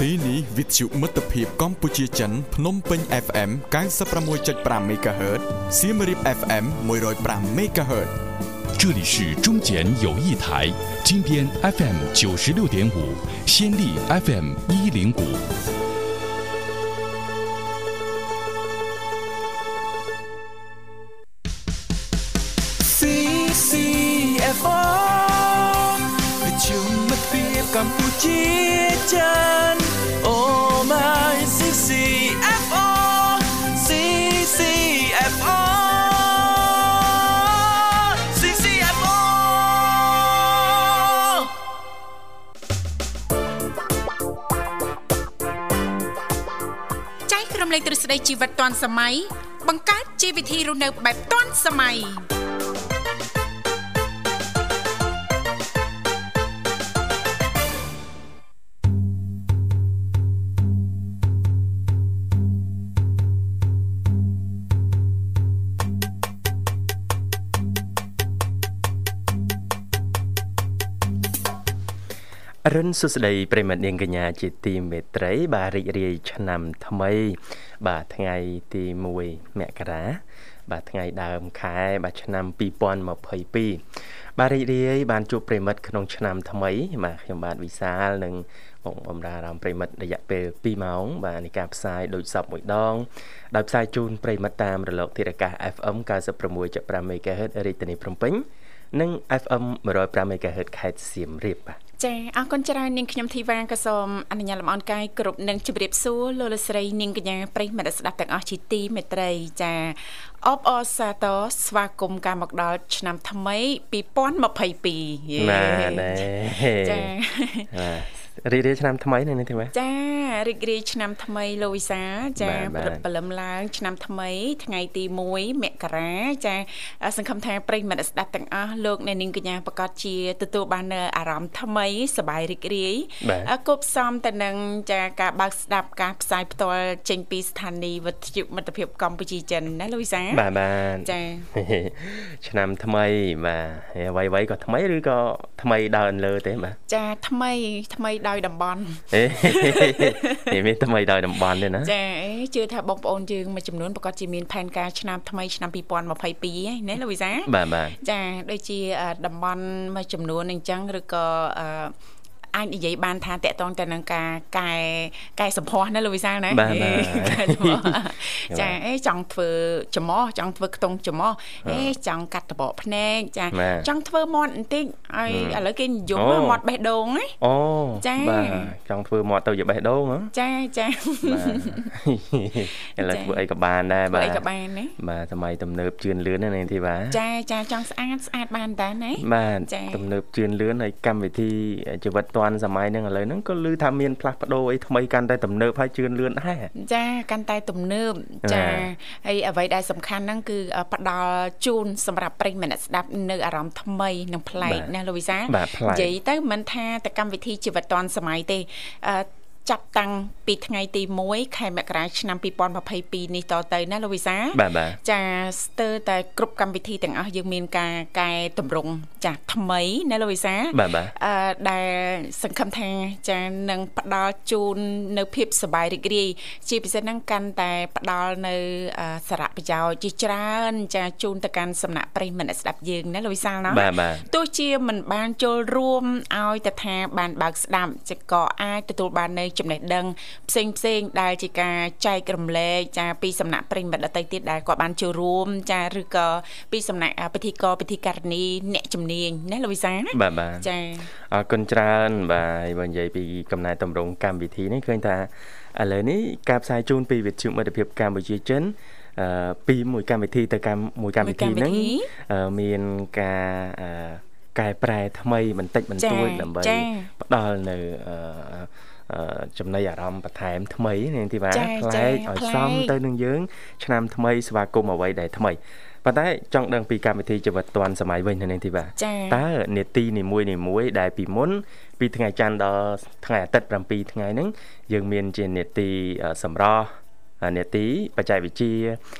ទីនេះវិទ្យុមិត្តភាពកម្ពុជាចិនភ្នំពេញ FM 96.5 MHz សៀមរាប FM 105 MHz 这里是中简友谊台，金边 FM 九十六点五，仙力 FM 一零五。 កម្ពុជាចិនអូ my CCFO CCFO CCFO ចែករំលែកទ្រឹស្ដីជីវិតទាន់សម័យបង្កើតជីវវិធីរស់នៅបែបទាន់សម័យ រុនសុស្ដីប្រិមត្តនាងកញ្ញាជាទីមេត្រី បាទរីករាយឆ្នាំថ្មី បាទថ្ងៃទី1មករាបាទថ្ងៃដើមខែបាទឆ្នាំ2022បាទរីករាយបានជួបប្រិមត្តក្នុងឆ្នាំថ្មី បាទខ្ញុំបាទវិសាលនិងបងបំរើអារម្មណ៍ប្រិមត្តរយៈពេល2ម៉ោង បាទនៃការផ្សាយដូចសពមួយដងដោយផ្សាយជូនប្រិមត្តតាមរលកធាតុអាកាស FM 96.5 MHz រាជធានីភ្នំពេញនិង FM 105 MHz ខេត្តសៀមរាបបាទ ចាអរគុណច្រើននាងខ្ញុំធីវ៉ាក៏សូមអនុញ្ញាតលំអរកាយគ្រប់នឹងជម្រាបសួរលោកលោកស្រីនាងកញ្ញាប្រិយមិត្តស្ដាប់ទាំងអស់ជាទីមេត្រីចាអបអរសាទរស្វាគមន៍ការមកដល់ឆ្នាំថ្មី2022យេបាទណែចាបាទ រីករាយឆ្នាំថ្មីនេះទេបាទចារីករាយឆ្នាំថ្មីលោកវិសាចាបាទបាទព្រឹកព្រលឹមឡើង ឆ្នាំថ្មី ថ្ងៃទី1មករាចាសង្ឃឹមថាប្រិយមិត្តស្ដាប់ទាំងអស់លោកអ្នកនាងកញ្ញាប្រកាសជាទទួលបាននូវអារម្មណ៍ថ្មីសប្បាយរីករាយបាទអ่ะគប់ផ្សំទៅនឹងចាការបើកស្ដាប់ការផ្សាយផ្ទាល់ចេញពីស្ថានីយ៍វិទ្យុមិត្តភាពកម្ពុជាចិនណាលោកវិសាបាទបាទចាឆ្នាំថ្មីបាទអ្វីអ្វីក៏ថ្មីឬក៏ថ្មីដើរលើទេបាទចាថ្មីថ្មីដោយតំបន់ហេនេះមានថ្មីដោយតំបន់ទេណាចាអេជឿថាបងប្អូនយើងមួយចំនួនប្រកាសជាមានផែនការឆ្នាំថ្មីឆ្នាំ2022ហើយណាលោកវិសាបាទបាទចាដូចជាអឺតំបន់មួយចំនួនអញ្ចឹងឬក៏អឺ អាចនិយាយបានថាតកតងទៅនឹងការកែកែសម្ផស្សណាលោកវិសាលណាបាទបាទអេកែសម្ផស្សចាអេចង់ធ្វើច្រមុះចង់ធ្វើខ្ទង់ច្រមុះអេចង់កាត់តបកភ្នែកចាបាទចង់ធ្វើមាត់បន្តិចឲ្យឥឡូវគេនិយមអូមាត់បេះដូងណាអូចាបាទចង់ធ្វើមាត់ទៅជាបេះដូងហ៎ចាចាបាទឥឡូវចាធ្វើអីក៏បានដែរធ្វើបាទអីក៏បានណាបាទសម័យទំនើបជឿនលឿនណានាងធីបាទចាចាចង់ស្អាតស្អាតបានតាណាបាទចាទំនើបជឿនលឿនហើយកម្មវិធីជីវិតឌွန်សម័យហ្នឹងឥឡូវហ្នឹងក៏ឮថាមានផ្លាស់ប្ដូរអីថ្មីកាន់តែទំនើបហើយជឿនលឿនដែរចាកាន់តែទំនើបចាបាទហើយអ្វីដែលសំខាន់ហ្នឹងគឺផ្ដល់ជូនសម្រាប់ប្រិយមិត្តស្ដាប់នៅអារម្មណ៍ថ្មីនិងប្លែកបាទណាលោកវិសាបាទប្លែកនិយាយទៅមិនថាតែកម្មវិធីជីវិតឌွန်សម័យទេអឺ ចាប់តាំងពីថ្ងៃទី1ខែមករាឆ្នាំ2022នេះតទៅណាលោកវិសាបាទបាទចាស្ទើរតែគ្រប់កម្មវិធីទាំងអស់យើងមានការកែតម្រង់ចាស់ថ្មីណាលោកវិសាបាទបាទអឺដែលសង្ឃឹមថាចានឹងផ្ដល់ជូននៅភាពសប្បាយរីករាយជាពិសេសហ្នឹងកាន់តែផ្ដល់នៅអឺសារៈប្រយោជន៍ជាច្រើន ចាជូនទៅកាន់សំណាក់ប្រិយមិត្តអ្នកស្ដាប់យើងណាលោកវិសាលណាបាទបាទទោះជាមិនបានចូលរួមឲ្យតថាបានបើកស្ដាប់ចក៏អាចទទួលបាននៅចំណេះដឹងផ្សេងផ្សេងៗដែលជាការចែករំលែកចាពីសំណាក់ប្រិយមិត្តដទៃទៀតដែលគាត់បានចូលរួមចាឬក៏ពីសំណាក់អពិធីករពិធីការនីអ្នកជំនាញណាលោកវិសាលណាបាទបាទចាអរគុណច្រើនបាទហើយបើនិយាយពីកំណែតម្រង់កម្មវិធីនេះឃើញថាឥឡូវនេះការផ្សាយជូនពីវិទ្យុមិត្តភាពកម្ពុជាចិនអឺពីមួយកម្មវិធីទៅកម្មមួយកម្មវិធីមួយកម្មវិហ្នឹងធីអឺមានការអឺកែប្រែថ្មីបន្តិចបន្តួចចា៎ដើម្បីចា៎ផ្ដល់នៅអឺអឺ ចំណីអារម្មណ៍បន្ថែមថ្មីនាងធីវ៉ាចា៎ប្ចា៎លែកឲ្យប្លែកសមទៅនឹងយើង ឆ្នាំថ្មីស្វាគមន៍អ្វីដែលថ្មីប៉ុន្តែចង់ដឹងពីកម្មវិធីជីវិតឌွန်សម័យវិញនាងធីវ៉ាចា៎តើនេតិនីមួយនីមួយៗដែលពីមុនពីថ្ងៃច័ន្ទដល់ថ្ងៃអាទិត្យ7ថ្ងៃហ្នឹងយើងមានជានេតិអឺសម្រស់នេតិបច្ចេកវិទ្យា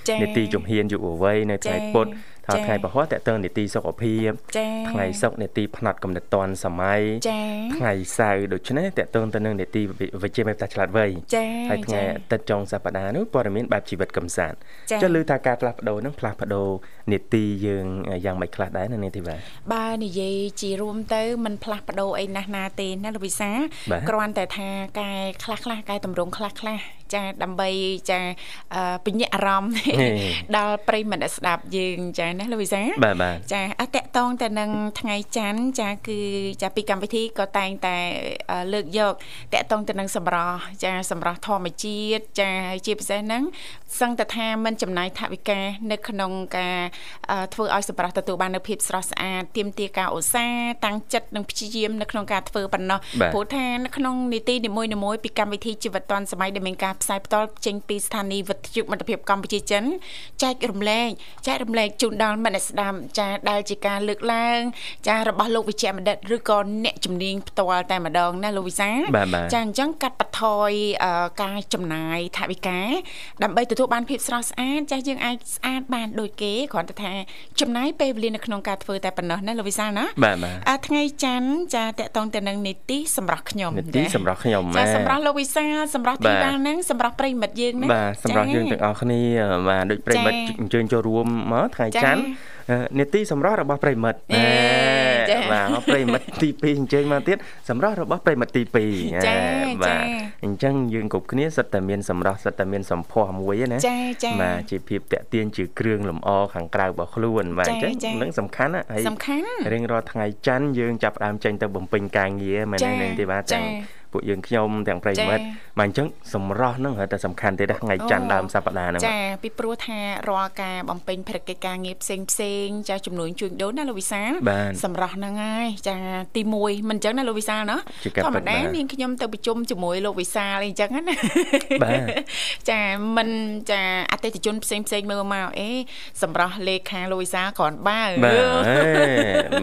ចា៎នេតិជំហានយុវវ័យនៅថ្ងៃចា៎ពុធ ហើយថ្ងៃពហុតកតងនីតិសុខភាពចាថ្ងៃសុក្រនីតិផ្នែកកំណត់តនសម័យចាថ្ងៃសៅរ៍ដូច្នេះតកតងទៅនឹងនីតិវិជ្ជាមេផ្ទះឆ្លាតវៃចាហើយថ្ងៃអាទិត្យចុងសប្តាហ៍នោះព័ត៌មានបែបជីវិតកំសាន្តចា៎ចុះឮថាការផ្លាស់ប្ដូរហ្នឹងផ្លាស់ប្ដូរនីតិយើងយ៉ាងម៉េចខ្លះដែរនៅនេះទេបាទបើនិយាយជារួមទៅมันផ្លាស់ប្ដូរអីណាស់ណាទេណាលោកវិសាបាទគ្រាន់តែថាកែខ្លះខ្លះកែតម្រង់ខ្លះខ្លះ ចាដើម្បីចាអឺបញ្ញាក់អារម្មណ៍ ដល់ប្រិយមិត្តអ្នកស្ដាប់យើងចាណាលោកវិសា បាទបាទ ចាអតកតងទៅនឹងថ្ងៃច័ន្ទចាគឺចាពីកម្មវិធីក៏តែងតែអឺលើកយកតកតងទៅនឹងសម្រស់ចាសម្រស់ធម្មជាតិចាហើយជាពិសេសហ្នឹងសឹងតែថាมันចំណាយថវិកានៅក្នុងការអឺធ្វើឲ្យសម្រស់ទទួលបាននូវភាពស្រស់ស្អាតទាមទារការឧស្សាហ៍តាំងចិត្តនិងព្យាយាមនៅក្នុងការធ្វើប៉ុណ្ណោះ បាទ ព្រោះថានៅក្នុងនីតិនីមួយៗពីកម្មវិធីជីវិតឌွန်សម័យដែលមានការ ផ្សាយផ្ទាល់ចេញពីស្ថានីយ៍វិទ្យុមិត្តភាពកម្ពុជាចិនចែករំលែកចែករំលែកជូនដល់មិត្តអ្នកស្ដាប់ចាដែលជាការលើកឡើង ចារបស់លោកវិជ្ជបណ្ឌិតឬក៏អ្នកជំនាញផ្ទាល់តែម្ដងណាលោកវិសាបាទបាទចាអញ្ចឹងកាត់បន្ថយអឺការចំណាយថវិកាដើម្បីទទួលបានភាពស្រស់ស្អាតចាស់យើងអាចស្អាតបានដូចគេគ្រាន់តែថាចំណាយពេលវេលានៅក្នុងការធ្វើតែប៉ុណ្ណោះណាលោកវិសាណាបាទបាទអាថ្ងៃច័ន្ទចាតកតងទៅនឹងនីតិសម្រាប់ខ្ញុំនីតិសម្រាប់ខ្ញុំចាម៉ែសម្រាប់លោកវិសាលសម្រាប់បាទីទបានហ្នឹងសម្រាប់ប្រិយមិត្តយើងណាបាទសម្រាប់យើងទាំងអស់គ្នាបាទដូចប្រិមិត្តចា៎អញ្ជើញចូលរួមមកថ្ងៃចា៎ច័ន្ទអឺនីតិសម្រាប់របស់ប្រិមិត្តអេចា៎បាទមកប្រិមិត្តទី2អញ្ជើញមកទៀតសម្រាប់របស់ប្រិមិត្តទី2ចា៎បាទចា៎អញ្ចឹងយើងគ្រប់គ្នាសិតតែមានសម្រាប់សិតតែមានសម្ផស្សមួយណាចាចាបាទជាភាពតាក់ទាញជាគ្រឿងលម្អខាងក្រៅរបស់ខ្លួនបាទអញ្ចឹងចា៎នឹងសំខាន់ណាហើយសំខាន់រៀងរាល់ថ្ងៃច័ន្ទយើងចាប់ផ្ដើមចេញទៅបំពេញការងារមែនចា៎ទេនឹងទេបាទចា៎ទាំង ពួកយើងខ្ញុំទាំងប្រិមិត្តចា៎បាទអញ្ចឹងសម្រស់ហ្នឹងហៅតែសំខាន់ទេដែរថ្ងៃច័ន្ទអូដើមសប្តាហ៍ហ្នឹងចាពីព្រោះថារាល់ការបំពេញភារកិច្ចការងារផ្សេងផ្សេងចាចំនួនជួញដូរណាលោកវិសាលបាទសម្រាប់ហ្នឹងហើយចាទី1មិនអញ្ចឹងណាលោកវិសាលណាជាការធម្មពិតតាបាទនាងខ្ញុំទៅប្រជុំជាមួយលោកវិសាលអីអញ្ចឹងណាបាទចាមិនចាអតិថិជនផ្សេងផ្សេងមើលមកអេសម្រាប់លេខាលោកវិសាលគ្រាន់បើបាទអេ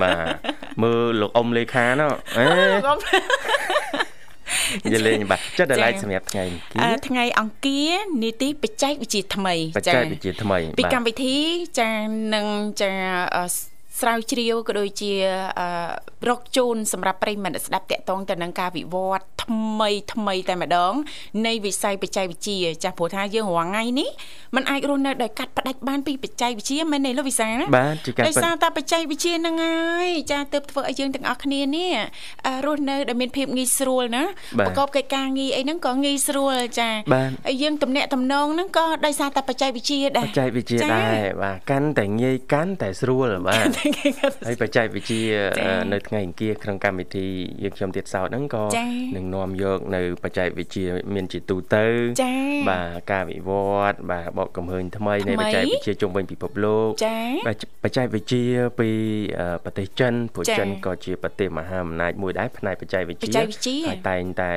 បាទមើលលោកអ៊ំលេខាណោះអេលោកអ៊ំ និយាយលេងបាទចិត្តដល់ចា៎ឡែកសម្រាប់ថ្ងៃអង្គាអឺរថ្ងៃអង្គារនីតិបច្ចេកវិទ្យាថ្មីបច្ចេកវិទ្យាថ្មីពីបាទកម្មវិធីចានឹងចាអឺ ស្រាវជ្រាវក៏ដូចជាអឺរកជូនសម្រាប់ប្រិយមិត្តអ្នកស្ដាប់តាក់ទងទៅនឹងការវិវត្តថ្មីថ្មីតែម្ដង នៃវិស័យបច្ចេកវិទ្យាចាស់ព្រោះថាយើងរាល់ថ្ងៃនេះมันអាចរស់នៅដោយកាត់ផ្ដាច់បានពីបច្ចេកវិទ្យាមែនទេលោកវិសាលណាបាទជាការដោយពិតសារតែបច្ចេកវិទ្យាហ្នឹងហើយចាទើបធ្វើឲ្យយើងទាំងអស់គ្នានេះអឺរស់នៅដោយមានភាពងាយស្រួលណាបាទប្រកបកិច្ចការងារអីហ្នឹងក៏ងាយស្រួលចាបាទហើយយើងទំនាក់ទំនងហ្នឹងក៏ដោយសារតែបច្ចេកវិទ្យាដែបរច្ចេកវិទ្យាដែរបាទកាន់តែងាយកាន់តែស្រួលបាទហើយបច្ចេកវិទ្យាចា៎អឺនៅថ្ងៃអង្គារក្នុងកម្មវិធីយើងខ្ញុំទៀតសោតហ្នឹងក៏ចា៎នឹងនាំយកនៅបច្ចេកវិទ្យាមានជាទូទៅចា៎បាទការវិវត្តន៍បាទបកកំហើញថ្មីនៃថ្មីបច្ចេកវិទ្យាជុំវិញពិភពលោកចា៎បាទបច្ចេកវិទ្យាពីអឺប្រទេសចិនព្រោះចា៎ចិនក៏ជាប្រទេសមហាអំណាចមួយដែរផ្នែកបច្ចេកវិទ្យាបច្ចេកវិទ្យាហើយតែងតែ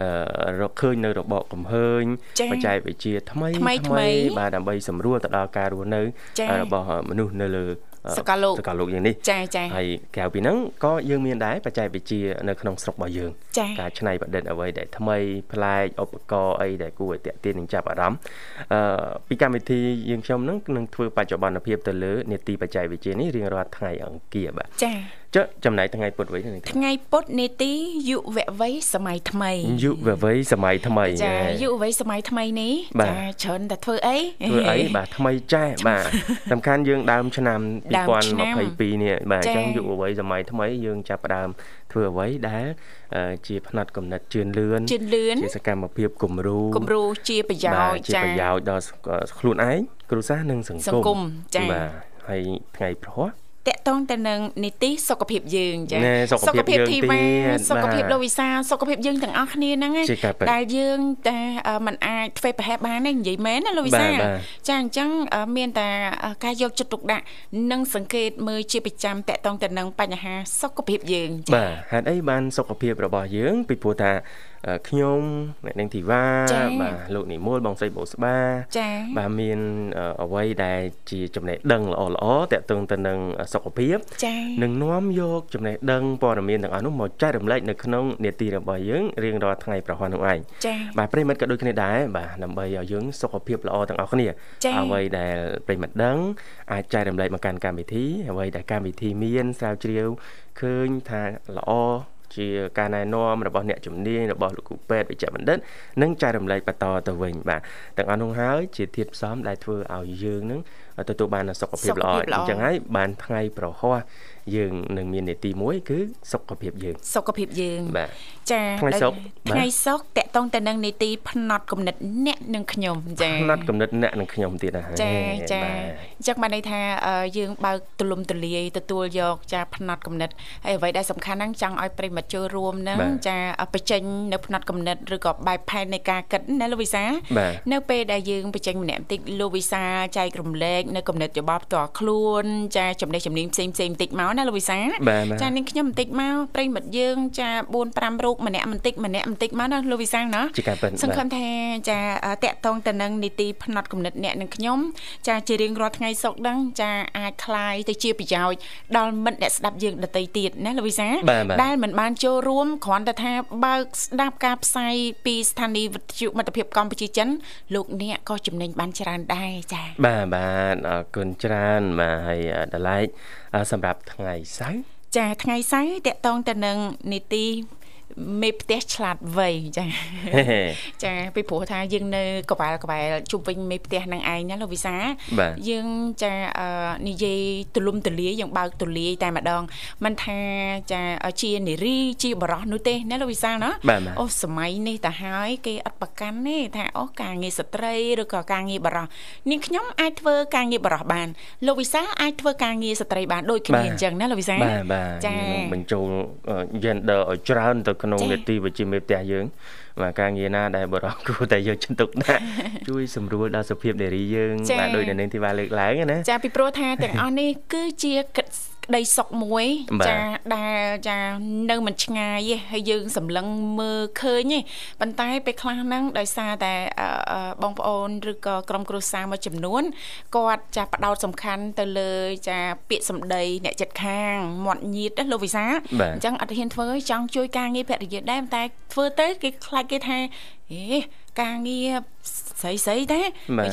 អឺរកឃើញនៅរបបកំហើញចា៎បច្ចេកវិទ្យាថ្មីថ្មីថ្មីបាទដើម្បីសម្រួលទៅដល់ការរស់នៅចា៎របស់មនុស្សនៅលើអឺ សកលលោកសកលលោកយ៉ាងនេះចាចាហើយក្រៅពីហ្នឹងក៏យើងមានដែរបច្ចេកវិទ្យានៅក្នុងស្រុករបស់យើងចាការច្នៃប្រឌិតអ្វីដែលថ្មីប្លែកឧបករណ៍អីដែលគួរឲ្យតាក់ទាញនិងចាប់អារម្មណ៍អឺពីកម្មវិធីយើងខ្ញុំហ្នឹងនឹងធ្វើបច្ចុប្បន្នភាពទៅលើនេតិបច្ចេកវិទ្យានេះរៀងរាល់ថ្ងៃអង្គារបាទចា ចុះចំណែកថ្ងៃពុធវិញនេះថ្ងៃពុធនេតិយុវវ័យសម័យថ្មីយុវវ័យសម័យថ្មីចាហ៎យុវវ័យសម័យថ្មីនេះបាទចាច្រើនតែធ្វើអីធ្វើអីបាទថ្មីចាស់បាទសំខាន់យើងដើមឆ្នាំដើមឆ្នាំ2022នេះបាទអញ្ចឹងចា៎យុវវ័យសម័យថ្មីយើងចាប់ផ្ដើមធ្វើអ្វីដែលអឺជាផ្នែកកំណត់ជឿនលឿនជឿនលឿនជាសកម្មភាពគំរូគំរូជាប្រយោបាទជន៍ជាចាប្រយោជន៍ដល់ខ្លួនឯងគ្រួសារនិងសង្គមសង្គមចា៎បាទហើយថ្ងៃព្រោះ តកតងទៅនឹងនីតិសុខភាពយើងចាណែសុខភាពយើងធីទៀតវ៉ាសុខភាពបាទលោកវិសាលសុខភាពយើងទាំងអស់គ្នាហ្នឹងជាការពិតដែលយើងតែអឺมันអាចធ្វើប្រហែលបានទេនិយាយមែនណាលោកវិសាលបាទបាទចាអញ្ចឹងអឺមានតែអឺការយកចិត្តទុកដាក់និងសង្កេតមើលជាប្រចាំតកតងទៅនឹងបញ្ហាសុខភាពយើងចាបាទហេតុអីបានសុខភាពរបស់យើងពីព្រោះថា ខ្ញុំអ្នកនាងធីវ៉ាបាទលោកនិមលបងស្រីបូស្បាចា៎បាទមានអ្វីដែលជាចំណេះដឹងល្អល្អតាក់ទងទៅនឹងសុខភាពចា៎នឹងនាំយកចំណេះដឹងព័ត៌មានទាំងអស់នោះមកចែករំលែកនៅក្នុងនេតិរបស់យើងរៀងរាល់ថ្ងៃប្រហ័ននោះឯងចា៎បាទប្រិមិត្តក៏ដូចគ្នាដែរបាទដើម្បីឲ្យយើងសុខភាពល្អទាំងអស់គ្នាអ្វីដែលប្រិមិត្តដឹងអាចចែករំលែកមកកាន់កម្មវិធីអ្វីដែលកម្មវិធីមានស្រាវជ្រាវឃើញថាល្អ ជាការណែនាំរបស់អ្នកជំនាញរបស់លោកគ្រូពេទ្យវិជ្ជបណ្ឌិតនិងចែករំលែកបន្តទៅវិញបាទទាំងអស់នោះហើយជាធាតុផ្សំដែលធ្វើឲ្យយើងនឹងទទួលបានសុខភាពល្អអញ្ចឹងហើយបានថ្ងៃប្រហោះ យើងនឹងមាននីតិមួយគឺសុខភាពយើងសុខភាពយើងបាទចាថ្ងៃសុខថ្ងៃសុខតកតងទៅនឹងនីតិផ្នត់គំនិតអ្នកនិងខ្ញុំចាផ្នត់គំនិតអ្នកនិងខ្ញុំទៀតណាចាចាអញ្ចឹងបានន័យថាយើងបើកទូលំទូលាយទទួលយកចាផ្នត់គំនិតហើយអ្វីដែលសំខាន់ហ្នឹងចង់ឲ្យប្រិមត្តចូលរួមហ្នឹងចាបញ្ចេញនៅផ្នត់គំនិតឬក៏បែបផែននៃការគិតណាលោកវិសានៅពេលដែលយើងបញ្ចេញម្នាក់បន្តិចលោកវិសាចែករំលែកនៅគំនិតយោបល់ផ្ទាល់ខ្លួនចាចំណេះជំនាញផ្សេងផ្សេងបន្តិចមកណាលោកវិសាចានាងខ្ញុំបន្តិចមកប្រិមិត្តយើងចា4 5រូបម្នាក់បន្តិចម្នាក់បន្តិចមកណាលោកវិសាណាសង្ឃឹមថាចាតកតងទៅនឹងនីតិផ្នត់គំនិតអ្នកនិងខ្ញុំចាជារៀងរាល់ថ្ងៃសុកដឹងចាអាចคลายទៅជាប្រយោជន៍ដល់មិត្តអ្នកស្ដាប់យើងដទៃទៀតណាលោកវិសាដែលមិនបានចូលរួមគ្រាន់តែថាបើកស្ដាប់ការផ្សាយពីស្ថានីយ៍វិទ្យុមិត្តភាពកម្ពុជាចិនលោកអ្នកក៏ចំណេញបានច្រើនដែរចាបាទបាទអរគុណច្រើនបាទហើយដល់ឡែក សម្រាប់ថ្ងៃសៅរ៍ចាថ្ងៃសៅរ៍តកតងទៅនឹងនីតិ មេផ្ទះឆ្លាតវៃចាចាពីព្រោះថាយើងនៅក្បែរក្បែរជុំវិញមេផ្ទះនឹងឯងណាលោកវិសាយើងចានិយាយទលំទលាយយើងបើកទលាយតែម្ដងមិនថាចាជានារីជាបរោះនោះទេណាលោកវិសាណាអូសម័យនេះទៅហើយគេអត់ប្រកាន់ទេថាអូការងារស្ត្រីឬក៏ការងារបរោះនាងខ្ញុំអាចធ្វើការងារបរោះបានលោកវិសាអាចធ្វើការងារស្ត្រីបានដូចគ្នាអញ្ចឹងណាលោកវិសាបាទបាទចាបញ្ចូល gender ឲ្យច្រើនទៅក្នុងនេតិវិជ្ជាមេផ្ទះយើងបាទការងារណាដែលបរិបគួរតែយកចិត្តទុកដាក់ជួយសម្រួលដល់សុខភាពនារីយើងបាទដោយនៅនាងធីវ៉ាលើកឡើងណាចាពីព្រោះថាទាំងអស់នេះគឺជា ក្តីសុខមួយចាដែលចានៅមិនឆ្ងាយទេហើយយើងសម្លឹងមើលឃើញទេប៉ុន្តែពេលខ្លះហ្នឹងដោយសារតែបងប្អូនឬក៏ក្រុមគ្រួសារមួយចំនួនគាត់ចាផ្ដោតសំខាន់ទៅលើចាពាក្យសម្ដីអ្នកចិត្តខាងមាត់ញៀតលោកវិសាអញ្ចឹងអត់ហ៊ានធ្វើចង់ជួយការងារភរិយាដែរតែធ្វើទៅគេខ្លាចគេថា អេការងារស្រីស្រីទេ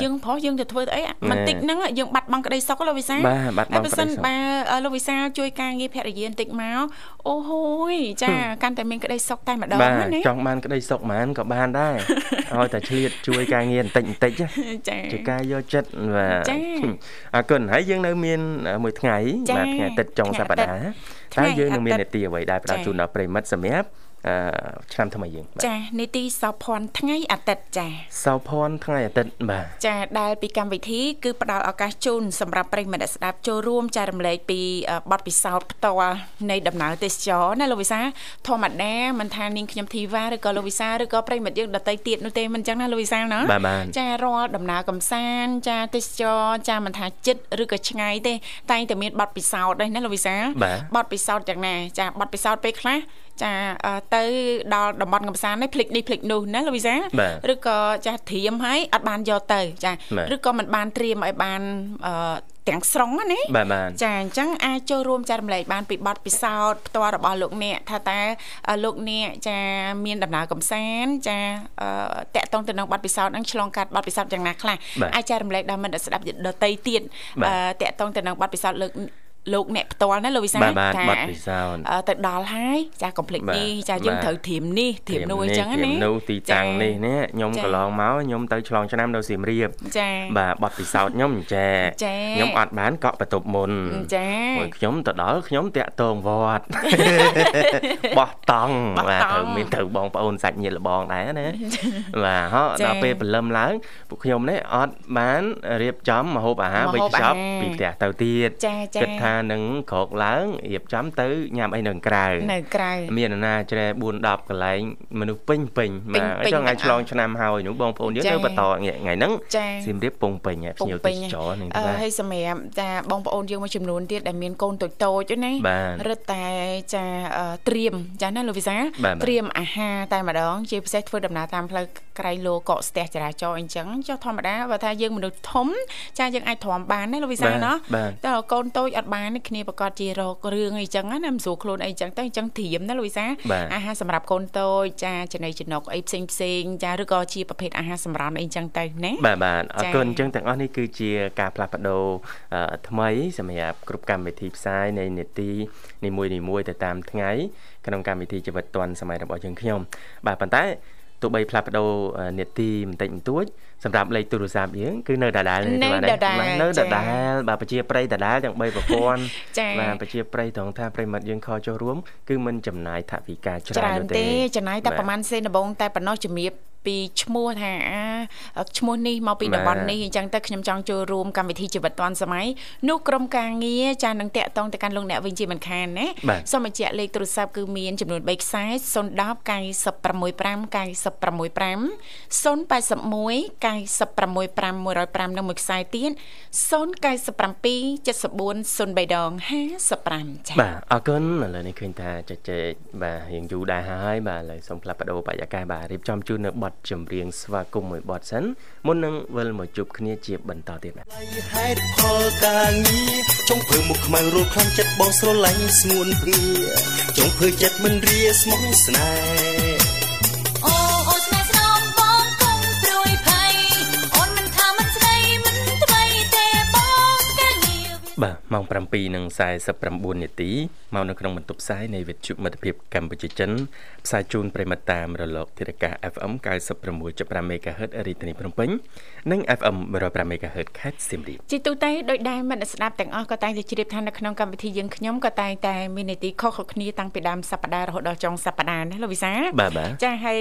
យើងប្រុសយើងទៅធ្វើទៅអីមិនតិចហ្នឹងយើងបាត់បង់ក្តីសុខលោកវិសាបាទបាត់បង់ក្តីសុខបើលោកវិសាជួយការងារភរិយាបន្តិចមកអូហូយចាកាន់តែមានក្តីសុខតែម្ដងណាចង់បានក្តីសុខហ្មងក៏បានដែរឲ្យតែឆ្លៀតជួយការងារបន្តិចបន្តិចចាជាការយកចិត្តបាទអរគុណហើយយើងនៅមានមួយថ្ងៃបាទថ្ងៃអាទិត្យចុងសប្តាហ៍ តើយើងនឹងមាននីតិអ្វីដែលផ្ដល់ជូនដល់ប្រិមិត្តសម្រាប់ឆ្នាំថ្មីយើងចានីតិសោភ័ណ្ឌថ្ងៃអាទិត្យចាសោភ័ណ្ឌថ្ងៃអាទិត្យបាទចាដែលពីកម្មវិធីគឺផ្ដល់ឱកាសជូនសម្រាប់ប្រិយមិត្តស្ដាប់ចូលរួមចែករំលែកពីបទពិសោធន៍ផ្ទាល់នៃដំណើរទេសចរណាលោកវិសាធម្មតាមិនថានាងខ្ញុំធីវ៉ាឬក៏លោកវិសាឬក៏ប្រិយមិត្តយើងដតីទៀតនោះទេមិនចឹងណាលោកវិសាណាចារាល់ដំណើរកំសាន្តចាទេសចរចាមិនថាចិត្តឬក៏ឆ្ងាយទេតែងតែមានបទពិសោធន៍ដែរណាលោកវិសាបទពិសោធន៍យ៉ាងណាចាបទពិសោធន៍ពេលខ្លះចាទៅដល់តំបន់កំសាន្តនេះភ្លេចនេះភ្លេចនោះណាលោកវិសាឬក៏ចាត្រៀមឲ្យអត់បានយកទៅចាឬក៏មិនបានត្រៀមឲ្យបានទាំងស្រុងណាចាអញ្ចឹងអាចចូលរួមចែករំលែកបានពីបទពិសោធន៍ផ្ទាល់របស់លោកអ្នកថាតើលោកអ្នកចាមានដំណើរកំសាន្តចាតកតងទៅនឹងបទពិសោធន៍ហ្នឹងឆ្លងកាត់បទពិសោធន៍យ៉ាងណាខ្លះអាចចែករំលែកដល់មិត្តស្ដាប់ដតីទៀតតកតងទៅនឹងបទពិសោធន៍លើក លោកអ្នកផ្ទាល់ណាលោកវិសាថាបាត់ពិសោធន៍ទៅដល់ហើយចាកុំភ្លេចនេះចាយើងត្រូវត្រៀមនេះត្រៀមនោះអញ្ចឹងណាត្រៀមនោះទីតាំងនេះនេះខ្ញុំកន្លងមកខ្ញុំទៅឆ្លងឆ្នាំនៅសៀមរាបចាបាទបាត់ពិសោធន៍ខ្ញុំចែខ្ញុំអត់បានកក់បន្ទប់មុនចាមួយខ្ញុំទៅដល់ខ្ញុំតាក់តងវត្តបោះតង់បាទត្រូវមានទៅបងប្អូនសាច់ញាតិលបងដែរណាបាទហោដល់ពេលព្រលឹមឡើងពួកខ្ញុំនេះអត់បានរៀបចំម្ហូបអាហារវេចខ្ចប់ពីផ្ទះទៅទៀតគិតថានឹងក្រោកឡើងរៀបចំទៅញ៉ាំអីនៅក្រៅនៅក្រៅមាននរណាជ្រែ4 10កន្លែងមនុស្សពេញពេញពេញបាទពេញចង់ថ្ងៃទាំងអស់ឆ្លងឆ្នាំហើយនោះបងប្អូនយើងចា៎នៅបន្តថ្ងៃហ្នឹងចា៎សៀមរាបពងពេញហើយភ្ញៀវទេសចរនឹងអឺបាទហើយសម្រាប់ចាបងប្អូនយើងមួយចំនួនទៀតដែលមានកូនតូចតូចហ្នឹងណាបាទរឹតតែចាអឺត្រៀមចាណាលោកវិសាបាទបាទត្រៀមអាហារតែម្ដង ជាពិសេសធ្វើដំណើរតាមផ្លូវក្រៃលោកកស្ទះចរាចរណ៍អីចឹងចុះធម្មតាបើថាយើងមនុស្សធំចាយើងអាចទ្រាំបានណាលោកវិសាបាទណោះបាទតែកូនតូចអត់បានទេគ្នាប្រកាសជារករឿងអីចឹងណាមិនស្រួលខ្លួនអីចឹងទៅអញ្ចឹងត្រៀមណាលោកវិសាបាទអាហារសម្រាប់កូនតូចចាចំណីចំណុកអីផ្សេងផ្សេងចាឬក៏ជាប្រភេទអាហារសម្រន់អីចឹងទៅណាបាទបាទអរចា៎គុណអញ្ចឹងទាំងអស់នេះគឺជាការផ្លាស់ប្ដូរអឺថ្មីសម្រាប់គ្រប់កម្មវិធីផ្សាយនៃនេតិនីមួយៗទៅតាមថ្ងៃក្នុងកម្មវិធីជីវិតឌွန်សម័យរបស់យើងខ្ញុំបាទប៉ុន្តែ ទោះបីផ្លាស់ប្ដូរអឺនេតិបន្តិចបន្តួចសម្រាប់លេខទូរស័ព្ទយើងគឺនៅដដែលនេះនៅទេបាទដដែលបាទនៅចាដដែលបាទប្រជាប្រិយដដែលទាំង3ប្រព័ន្ធចា៎បាទប្រជាប្រិយត្រង់ថាប្រិយមិត្តយើងខលចូលរួមគឺមិនចំណាយថវិកាច្ច្រើរើនននោះទេទេចំណាយតែបាទប្រហែលសេនដំបងតែប៉ុណ្ណោះជំរាប ពីឈ្មោះថាអាឈ្មោះនេះមកពីបាទតំបន់នេះអញ្ចឹងទៅខ្ញុំចង់ចូលរួមកម្មវិធីជីវិតឌွန်សម័យនោះក្រុមការងារចានឹងតាក់ទងទៅកាន់លោកអ្នកវិញជាមិនខានណាបាទសូមបញ្ជាក់លេខទូរស័ព្ទគឺមានចំនួន3ខ្សែ010 965 965 081 965 105និងមួយខ្សែទៀត097 74 03ដង55ចា៎បាទអរគុណឥឡូវនេះឃើញថាជជែកបាទរៀងយូរដែរហើយបាទឥឡូវសូមផ្លាប់បដោបរិយាកាសបាទរៀបចំជូននៅប័ណ្ណចម្រៀងស្វាគមន៍មួយប័ណ្ណសិនមុននឹងវិលមកជួបគ្នាជាបន្តទៀតបាទហេតុផលការងារចង់ធ្វើមុខខ្មៅរលខ្លាំងចិត្តបងស្រឡាញ់ស្ងួនភ្ងាចង់ធ្វើចិត្តមិនរាស្មោះស្នេហ៍ បាទម៉ោង7:49នាទីមកនៅក្នុងបន្ទប់ផ្សាយនៃវិទ្យុមិត្តភាពកម្ពុជាចិនផ្សាយជូនប្រិមត្តតាមរលកធាតុអាកាស FM 96.5 MHz រាជធានីភ្នំពេញនិង FM 105 MHz ខេត្តសៀមរាបជាទូទៅដោយដែរមិត្តស្ដាប់ទាំងអស់ក៏តែងតែជ្រាបថានៅក្នុងកម្មវិធីយើងខ្ញុំក៏តែងតែមាននីតិខុសៗគ្នាតាំងពីដើមសប្ដាហ៍រហូតដល់ចុងសប្ដាហ៍ណាលោកវិសាបាទបាទចាហើយ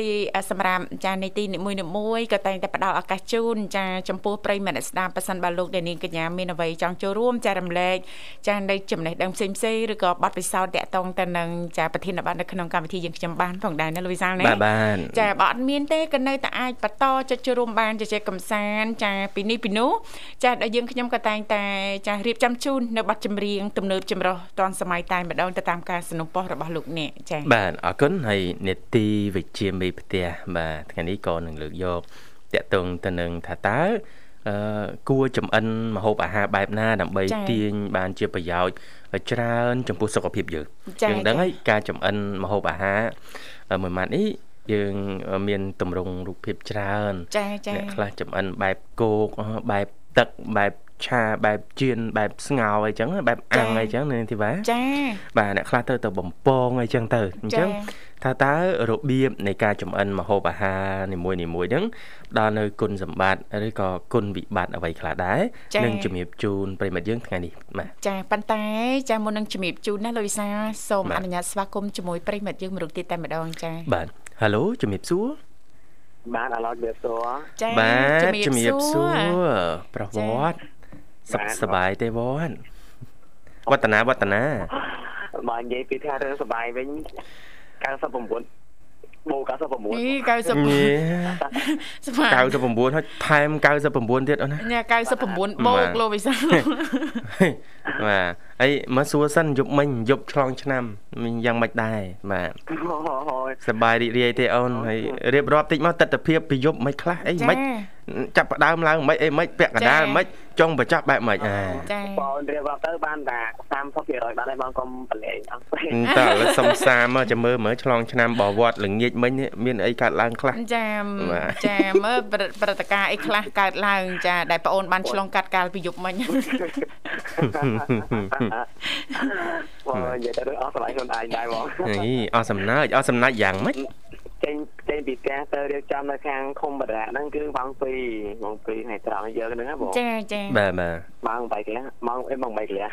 សម្រាប់ចានីតិនីមួយៗមួយក៏តែងតែផ្ដល់ឱកាសជូនចាចំពោះប្រិយមិត្តអ្នកស្ដាប់ប៉ះសិនបើលោកដែលនាងកញ្ញាមានអ្វីចង់ចូលរួមចារំលែកចានៅចំណេះដឹងផ្សេងផ្សេងឬក៏បទពិសោធន៍តាក់ទងទៅនឹងចាប្រធានបទនៅក្នុងកម្មវិធីយើងខ្ញុំបានផងដែរណាលោកវិសាលណា បាទបាទ ចាបើអត់មានទេក៏នៅតែអាចបន្តចុចចូលរួមបានជជែកកំសាន្តចាពីនេះពីនោះចាដល់យើងខ្ញុំក៏តែងតែចារៀបចំជូននៅប័ណ្ណចម្រៀងទំនើបចម្រុះតាន់សម័យតែម្ដងទៅតាមការสนับสนุนរបស់លោកអ្នកចា បាទអរគុណហើយនេតិវិជ្ជាមេផ្ទះបាទថ្ងៃនេះក៏នឹងលើកយកតកតងទៅនឹងថាតើអឺ គួរចំអិនម្ហូបអាហារបែបណាដើម្បីចា៎ទាញបានជាប្រយោជន៍ច្រើនចំពោះសុខភាពយើងចា៎យើងដឹងចា៎ហើយការចំអិនម្ហូបអាហារអឺមួយម៉ាត់នេះយើងមានទម្រង់រូបភាពច្រើនចាចាអ្នកខ្លះចំអិនបែបគោកអឺបែបទឹកបែប ឆាបែបជៀនបែបស្ងោរអីចឹងបែបអាំងអីចឹងនាងធីវ៉ាចាបាទអ្នកខ្លះទៅទៅបំពងអីចឹងទៅអញ្ចឹងចា៎ថាតើរបៀបនៃការចំអិនម្ហូបអាហារនីមួយៗហ្នឹងដល់នៅគុណសម្បត្តិឬក៏គុណវិបត្តិអ្វីខ្លះដែរចា៎នឹងជំរាបជូនប្រិមត្តយើងថ្ងៃនេះបាទចាប៉ុន្តែចាមុននឹងជំរាបជូនណាលោកវិសាសូមបាទអនុញ្ញាតស្វាគមន៍ជាមួយប្រិមិត្តយើងមួយរូបទៀតតែម្ដងចាបាទហៅឡូជំរាបសួរបាទឥឡូវវាសួរចាបាទជំរាបសួរប្រវចា៎ត្តិ សុខបាទសប្បាយទេវត្តវឌ្ឍនាវឌ្ឍនាបើនិយាយពីថារឿងសបាយវិញ99បូ99នេះញ៉េ99ស្មា99ហើយថែម99ទៀតអូនណាញ៉ា99បូបាទកលោកវិសាបាទហើយមកសួរសិនយប់មិញយប់ឆ្លងឆ្នាំមិញយ៉ាងម៉េចដែរបាទហើយសប្បាយរីករាយទេអូនហើយរៀបរាប់តិចមកទស្សនវិជ្ជាពីយប់មិនខ្លះអីមិន ចាប់ផ្ដើមឡើងមិនអីមិនពាក់កណ្ដាលចា៎មិនចុងបញ្ចប់បែបមិនអាចាបងរៀបរាប់ទៅបានតែ30%បានហើយបងកុំប្រឡែងអស់ពេកតើឥឡូវសុំសារមកចាំមើលមើលឆ្លងឆ្នាំបវត្តល្ងាចមិញនេះមានអីកើតឡើងខ្លះចាបាទចាមើលព្រឹព្រឹត្តិការណ៍អីខ្លះកើតឡើងចាដែលប្អូនបានឆ្លងកាត់កាលពីយប់មិញបងនិយាយទៅរឿងអស់ស្រ័យខ្លួនឯងដែរបងនេះអស់សំណើចអស់សំណាច់យ៉ាងម៉េច ចេញចេញពីផ្ទះទៅរៀបចំនៅខាងឃុំបរាហ្នឹងគឺម៉ោង2ម៉ោង2ថ្ងៃត្រង់យើងហ្នឹងណាបងចាចាបាទបាទម៉ោង3កន្លះម៉ោងអីម៉ោង3កន្លះ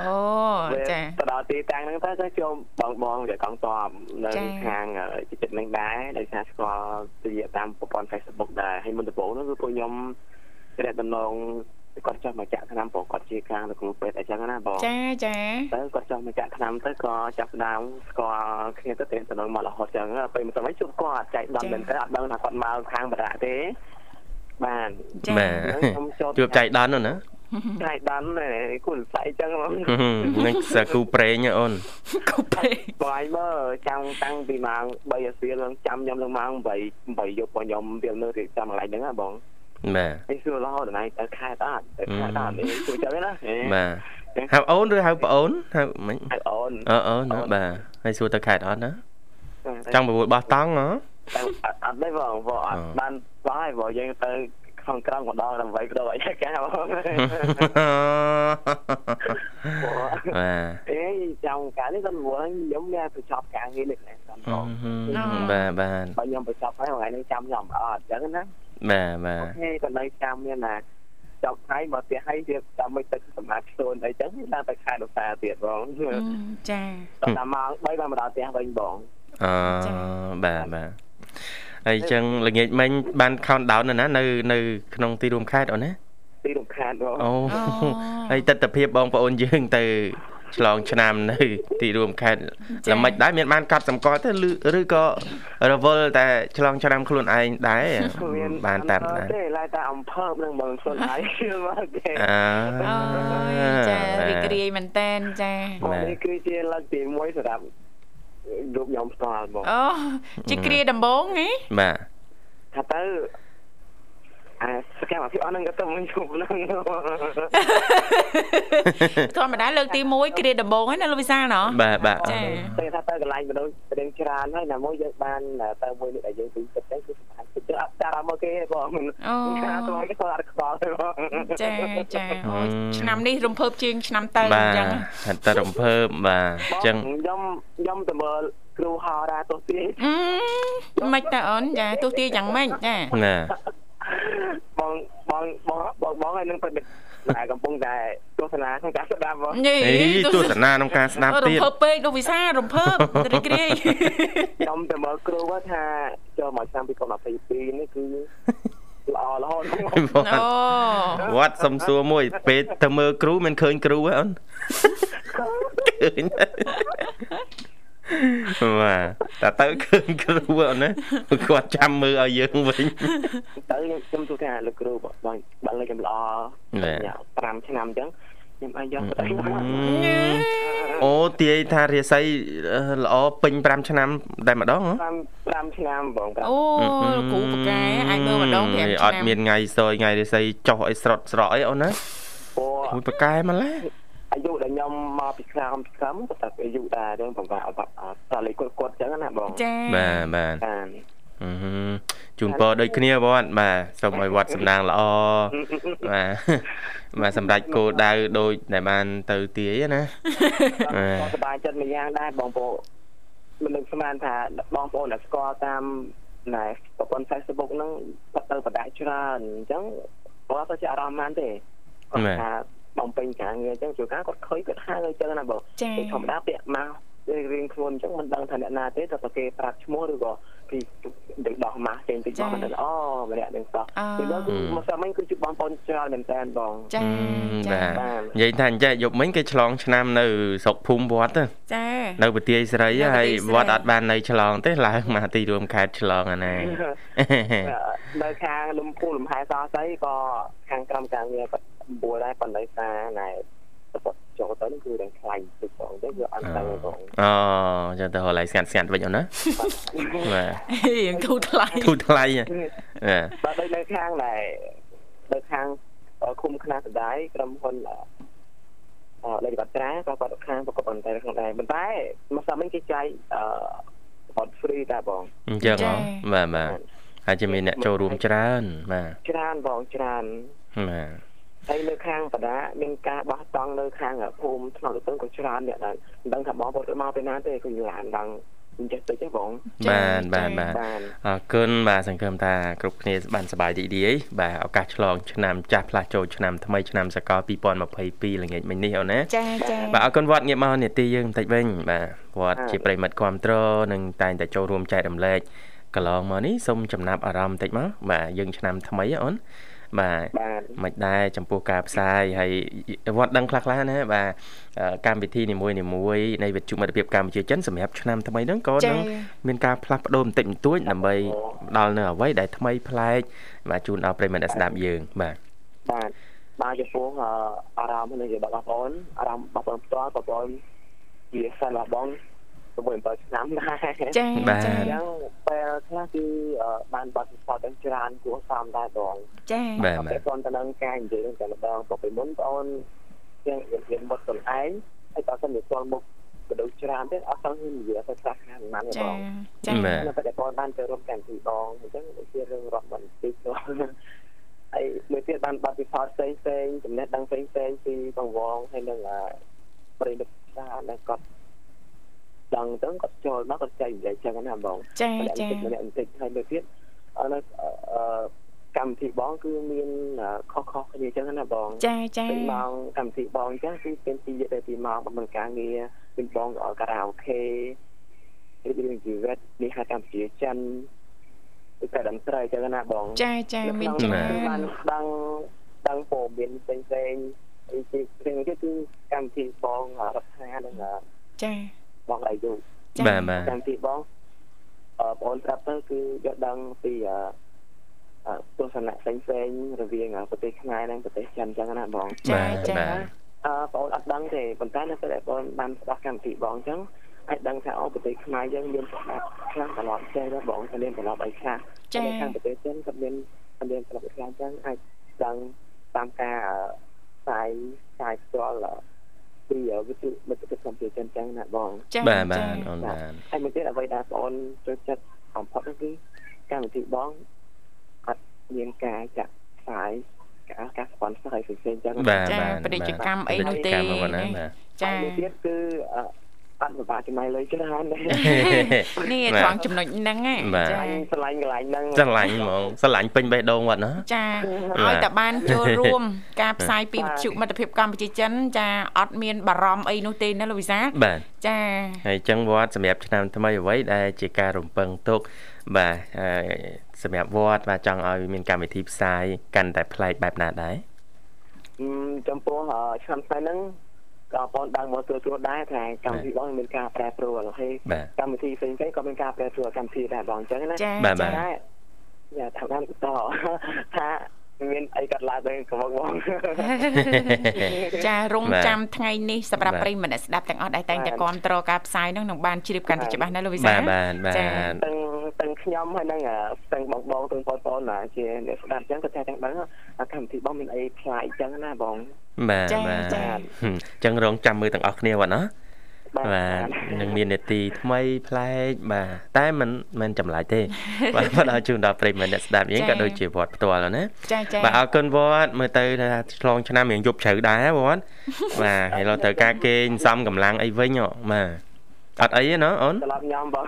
អូចាទៅដល់ទីតាំងហ្នឹងទៅទៅជួបបងបងជាកងតបនៅចា៎ខាងអឺចិត្តហ្នឹងដែរដោយសារស្គាល់ទៅតាមប្រព័ន្ធ Facebook ដែរហើយមុនដំបូងហ្នឹងគឺពួកខ្ញុំរកដំណង គាត់ចង់មកចាក់ឆ្នាំព្រោះគាត់ជាខាងលោកគ្រូពេទ្យអញ្ចឹងណាបងចាចាទៅគាត់ចង់មកចាក់ឆ្នាំទៅក៏ចាប់ផ្ដើមស្គាល់គ្នាទៅទៅនឹងមករហូតចឹងពេលមិនសម័យជួបគាត់ចែកដំមែនទៅអត់ដឹងថាគាត់មកខាងបារាក់ទេបានចាបាទខ្ញុំចូលជួបចៃដន្យនោះណាចែកដំគូលស្អីចឹងហ្មងនឹងសាគូប្រេងហ៎អូនគូពេកបាយមើលចាំតាំងពីម៉ោង3អាសៀលឡើងចាំខ្ញុំឡើងម៉ោង8 8យប់របស់ខ្ញុំវានៅទីចាំកន្លែងហ្នឹងណាបង បាទនេះសួររហូតដល់ណៃទៅខេតអត់ទៅខេតអត់នេះជួយចឹងណាបាទហៅអូនឬហៅប្អូនហៅមិនហើយអូនអឺអូនណាបាទហើយសួរទៅខេត្តអត់ណាចង់បបួលបោះតង់ហ៎តែអត់ទេបងបងអត់បានបោះហើយបងយើងទៅក្នុងក្រំម្ដងដើម្បីគ្រូអីកាបងបាទអេចាំការនេះគាត់មកខ្ញុំមានទៅចប់ការងារនេះណាសំបងបាទបាទបើខ្ញុំទៅចប់ហើយថ្ងៃនេះចាំខ្ញុំអត់អញ្ចឹងណា បាទបាអូទខេក៏នៅចាំមានណាចប់ហើយមកផ្ទះហើយទៀតចាំមិនទឹកសម្រាប់ខ្លួនអីចឹងតាមទៅខែឧស្សាហ៍ទៀតបងចាដល់តាមម៉ោង3បានមកដល់ផ្ទះវិញបងអឺបាទបាទហើយអញ្ចឹងល្ងាចមិញបាន count down ណានៅនៅក្នុងទីរួមខេត្តអូនណាទីរំខានបងអូហើយទស្សនវិជ្ជាបងប្អូនយើងទៅ ឆ្លងឆ្នាំនៅ ទីរួមខេត្តល្មិចដែរមានបានកត់សម្គាល់ទៅឬឬក៏រវល់តែឆ្លងឆ្នាំខ្លួនឯងដែរបានតាមដែរទេឡើយតែអំភើបនឹងបងខ្លួនឯងមកទេអើអូយចារីករាយមែនតែនចាបងនេះគឺជាលើកទី1សម្រាប់រូបខ្ញុំផ្ទាល់បងអូជាគ្រាដំបងហ៎បាទថាទៅ អាសកម្មភាពអស់ហ្នឹងក៏ទៅមិនជួបហ្នឹងធម្មតាលើកទី1គ្រាដំបងហ្នឹងណាលោកវិសាលណោះបាទបាទចាតែថាទៅកន្លែងមនុស្សរៀងច្រើនហើយណាមួយយើងបានទៅមួយនេះដែលយើងពីចិត្តហ្នឹងគឺសម្រាប់ចិត្តអត់តារមកគេទេបងមិនអូខាទៅគេគាត់អត់ខ្វល់ទេបងចាចាអូឆ្នាំនេះរំភើបជាងឆ្នាំទៅអបាទញ្ចឹងហត់តែរំភើបបាទអញ្ចឹងខ្ញុំខ្ញុំទៅមើលគ្រូហោរាទោះទីអឺមិនតើអូនចាទោះទាយ៉ាងម៉េចចាណា បងបងបងបងបងហើយនឹងប្រឌិតតែកំពុងតែទស្សនាក្នុងការស្ដាប់បងយីអីទស្សនាក្នុងការស្ដាប់រំទៀតភើបពេកលោកវិសាលរំភើបរីករាយខ្ញុំទៅមើលគ្រូថាចូលមកឆ្នាំ2022នេះគឺល្អរហូតអូវត្តសំសួរមួយ ពេលទៅមើលគ្រូមិនឃើញគ្រូហ៎អូនឃើញ បាទតែទៅឃើញគ្រូអូនណាគាត់ចាំមើលឲ្យយើងវិញទៅខ្ញុំទូថាលោកគ្រូបងបើលេខខ្ញុំល្អ5ឆ្នាំអញ្ចឹងខ្ញុំអាចយកទៅអូទាយថារាសីល្អពេញ5ឆ្នាំតែម្ដងហ៎5 5ឆ្នាំបងអូគ្រូបកែអាចមើលម្ដង5ឆ្នាំអត់មានថ្ងៃសយថ្ងៃរាសីចុះអីស្រត់ស្រកអីអូនណាព្រោះមួយបកែម្ល៉េះ អាយុដែលខ្ញុំមកពីក្រោមពីក្រោមតែអាយុដែររឿងបង្កើតតលេខគាត់គាត់អញ្ចឹងណាបងចាបាទបាទបានអឺជូនពរដូចគ្នាវត្តបាទសូមឲ្យវត្តសំណាងល្អបាទបាទសម្រាប់គោលដៅដូចដែលបានទៅទាយណាសប្បាយចិត្តមួយយ៉ាងដែរបងប្អូនមិននឹកស្មានថាបងប្អូនដែលស្គាល់តាមណែប្រព័ន្ធ Facebook ហ្នឹងគាត់ទៅបដាច្រើនអញ្ចឹងគាត់ទៅជាអារម្មណ៍បានទេគាត់ថា បំពេញការងារអញ្ចឹងជួនកាលគាត់ឃើញគាត់ហៅអញ្ចឹងណាបងចាធម្មតាពាក់មករៀងខ្លួនអញ្ចឹងមិនដឹងថាអ្នកណាទេតែតែគេប្រាប់ឈ្មោះឬក៏ពីដឹកដោះម៉ាស់ចេញតិចមកមិនដឹងអូម្នាក់នឹងសោះពីនោះគឺមកសាមិញគឺជាបងប្អូនច្រើនមែនតើបងចាបាទនិយាយថាអញ្ចឹងយប់មិញគេឆ្លងឆ្នាំនៅស្រុកភូមិវត្តចានៅពទាយស្រីហើយវត្តអត់បាននៅឆ្លងទេឡើងមកទីរួមខេត្តឆ្លងអាណានៅខាងលំពូលំហែសោះស្អីក៏ខាងក្រុមការងារគាត់ បួលដែរប៉ុន្តែសារណែទៅចូលទៅគឺរឿងខ្លាញ់ទឹកបងទៅវាអត់ទៅបងអូចាំទៅហឡៃស្ងាត់ស្ងាត់វិញអូនណាបាទរៀងធូរថ្លៃធូរថ្លៃបាទបាទដូចនៅខាងណែនៅខាងឃុំខ្នាតដៃក្រុមហ៊ុនអឺលេខបាត្រាក៏គាត់ខាងប្រកបប៉ុន្តែក្នុងដែរប៉ុន្តែមកសាមិញគេចាយអឺអត់ free ដែរបងអញ្ចឹងហ៎បាទបាទហើយជាមានអ្នកចូលរួមច្រើនបាទច្រើនបងច្រើនបាទ ហើយនៅខាងបដាមានការបោះតង់នៅខាងភូមិថ្នាក់ទៅក៏ច្រើនអ្នកដែរមិនដឹងថាបងប្អូនមកពីណាទេគឺឡានដល់អញ្ចឹងទៅទេបងបាទបាទបាទបានអរគុណបាទសង្ឃឹមថាគ្រប់គ្នាបានសប្បាយរីករាយបាទឱកាសឆ្លងឆ្នាំចាស់ផ្លាស់ចូលឆ្នាំថ្មីឆ្នាំសកល2022ល្ងាចមិញនេះអូនណាចាចាបាទអរគុណវត្តងាកមកនេតិយើងបន្តិចវិញបាទវត្តជាប្រិមិត្តគ្រប់ត្រនិងតែងតែចូលរួមចែករំលែកកន្លងមកនេះសូមចំណាប់អារម្មណ៍បន្តិចមកបាទយើងឆ្នាំថ្មីអូន បាទបាទមិនដែរចំពោះការផ្សាយហើយវត្តដឹងខ្លះៗណាបាទអឺកម្មវិធីនីមួយៗនៃវិទ្យុមិត្តភាពកម្ពុជាចិនសម្រាប់ឆ្នាំថ្មីហ្នឹងក៏ចា៎នឹងមានការផ្លាស់ប្ដូរបន្តិចបន្តួចដើម្បីផ្ដល់នៅអ្វីដែលថ្មីប្លែកបាទជូនដល់ប្រិយមិត្តអ្នកស្ដាប់យើងបាទបាទបាទចំពោះអឺអារម្មណ៍នៃរបស់បងប្អូនអារម្មណ៍បងប្អូនផ្ទាល់បងប្អូនជាសិនរបស់បង 6 7ឆ្នាំដែរចាបាទចាអញ្ចឹងពេលខ្លះគឺអឺបានបទពិសោធន៍ទាំងច្រើនគួរសមដែរបងចាបាទតែគាត់ទៅនឹងការនិយាយតែម្ដងពីមុនបងអូនទាំងរៀនរៀនមុតខ្លួនឯងហើយតើសិនជាស្គាល់មុខមនុស្សច្រើនទៀតអត់ស្គាល់និយាយទៅខ្លះខាងណាស់ទេបចាងចាបាទនៅពេលដែលបងបានទៅរួមកម្មវិធីបងអញ្ចឹងដូចជារឿងរាប់មិនតិចទៅហើយមួយទៀតបានបាត់ពិសោធន៍ផ្សេងផ្សេងៗចំណេះដឹងផ្សេងផ្សេងៗពីបងវងហើយនឹងអាប្រិយមិត្តច្រើនដែលគាត់ ដឹងអញ្ចឹងគាត់ចូលមកគាត់ចែកនិយាយអញ្ចឹងណាបងចាចាម្នាក់បន្តិចហើយមួយទៀតអឺកម្មវិធីបងគឺមានខុសខុសគ្នាអញ្ចឹងណាបងចាចាពីម៉ោងកម្មវិធីបងអញ្ចឹងគឺពេលពីរទៅពីម៉ោងបំពេញការងារពីបងការាអូខេរឿងជីវិតនេះហៅកម្ពុជាចិនគឺតែតន្ត្រីអញ្ចឹងណាបងចាចាមានបានដឹងដឹងព័ត៌មានផ្សេងផ្សេងអីជារឿងទៀតគឺកម្មវិធីបងរដ្ឋានិងចា បងអាយុចាបាទបាទកម្មវិធីបងអឺបងប្រាប់ទៅគឺយកដឹងពីអឺអឺទស្សនៈផ្សេងផ្សេងៗរវាងប្រទេសខ្មែរនិងប្រទេសចិនចឹងណាបងចាបាទចាបាទអឺបងអត់ដឹងទេប៉ុន្តែនៅពេលដែលបងបានស្ដាប់កម្មវិធីបងអញ្ចឹងអាចដឹងថាអូប្រទេសខ្មែរយើងមានស្ដាប់ខ្លះត្រឡប់ចេះដែរបងក៏មានត្រឡប់អីខ្លះចាតែខាងប្រទេសចិនក៏មានក៏មានត្រឡប់អីខ្លះអញ្ចឹងអាចដឹងតាមការអឺផ្សាយផ្សាយផ្ទាល់អឺ ពីវិទ្យុមិត្តភាពកម្ពុជាចិនអញ្ចឹងណាបងចាបាទបាទអូនបាទហើយមួយទៀតអ្វីដែលបងចូលចិត្តបំផុតនោះគឺកម្មវិធីបងអត់មានការចាក់ផ្សាយការការស្ពនស័យផ្សេងៗអញ្ចឹងបាទចាបាទពាណិជ្ជកម្មអីនោះទេពាណិជ្ជកម្មរបស់ណាបាទចាហើយមួយទៀតគឺ អឺអត់ពិបាកចំណាយលុយច្រើនទេនេះបាទត្រង់ចំណុចហ្នឹងហ៎បាទចាអញឆ្លាញ់កន្លែងហ្នឹងស្រឡាញ់ហ្មងស្រឡាញ់ពេញបេះដូងវត្តណាចាបាទឲ្យតែបានចូលរួម ការផ្សាយពីវិទ្យុមិត្តភាពកម្ពុជាចិន ចាអត់មានបារម្ភអីនោះទេណាលោកវិសាលបាទចាហើយអញ្ចឹងវត្តសម្រាប់ឆ្នាំថ្មីអ្វីដែលជាការរំពឹងទុកបាទហើយសម្រាប់វត្តបាទចង់ឲ្យមានកម្មវិធីផ្សាយកាន់តែប្លែកបែបណាដែរអឺចំពោះអឺឆ្នាំថ្មីហ្នឹង ក៏បងដឹងមកទទួលស្គាល់ដែរថាកម្មវិធីបងមានការប្រែប្រួលហើយបាទកម្មវិធីផ្សេងៗក៏មានការប្រែប្រួលកម្មវិធីដែរបងអញ្ចឹងណាចាបាទបាទតែយ៉ាថាបានបន្តថាមានអីកាត់ឡើងទៅកំងបងចារងបាទចាំថ្ងៃនេះសម្រាប់បាទប្រិយមិត្តអ្នកស្ដាប់ទាំងអស់ដែលតែងតែបាទគ្រប់គ្រងការផ្សាយនោះនឹងបានជ្រាបកាន់តែច្បាស់ណាលោកវិសាបាទលបាទបាទចាទាំងទាំងខ្ញុំហើយនឹងអឺទាំងបងបងទាំងបងប្អូនណាជាអ្នកស្ដាប់អញ្ចឹងក៏តែទាំងដឹងថាកម្មវិធីបងមានអីប្លែកអញ្ចឹងណាបង បាទចាបាទចាហឹមអញ្ចឹងរងចាំមើលទាំងអស់គ្នាវត្តណាបាទនឹងមាននេតិថ្មីប្លែកបាទតែមិនមិនចម្លែកទេបាទផ្ដល់ជូនដល់ប្រិយមិត្តអ្នកស្ដាប់យើងក៏ដូចជាវត្តផ្ទាល់ដែរណាចាចាបាទអរគុណវត្តមើលទៅថាឆ្លងឆ្នាំរៀងយប់ជ្រៅដែរវត្តបាទហើយឡូវទៅការគេងសំកម្លាំងអីវិញហ៎បាទអត់អីទេណាអូនត្រឡប់ញ៉ាំបង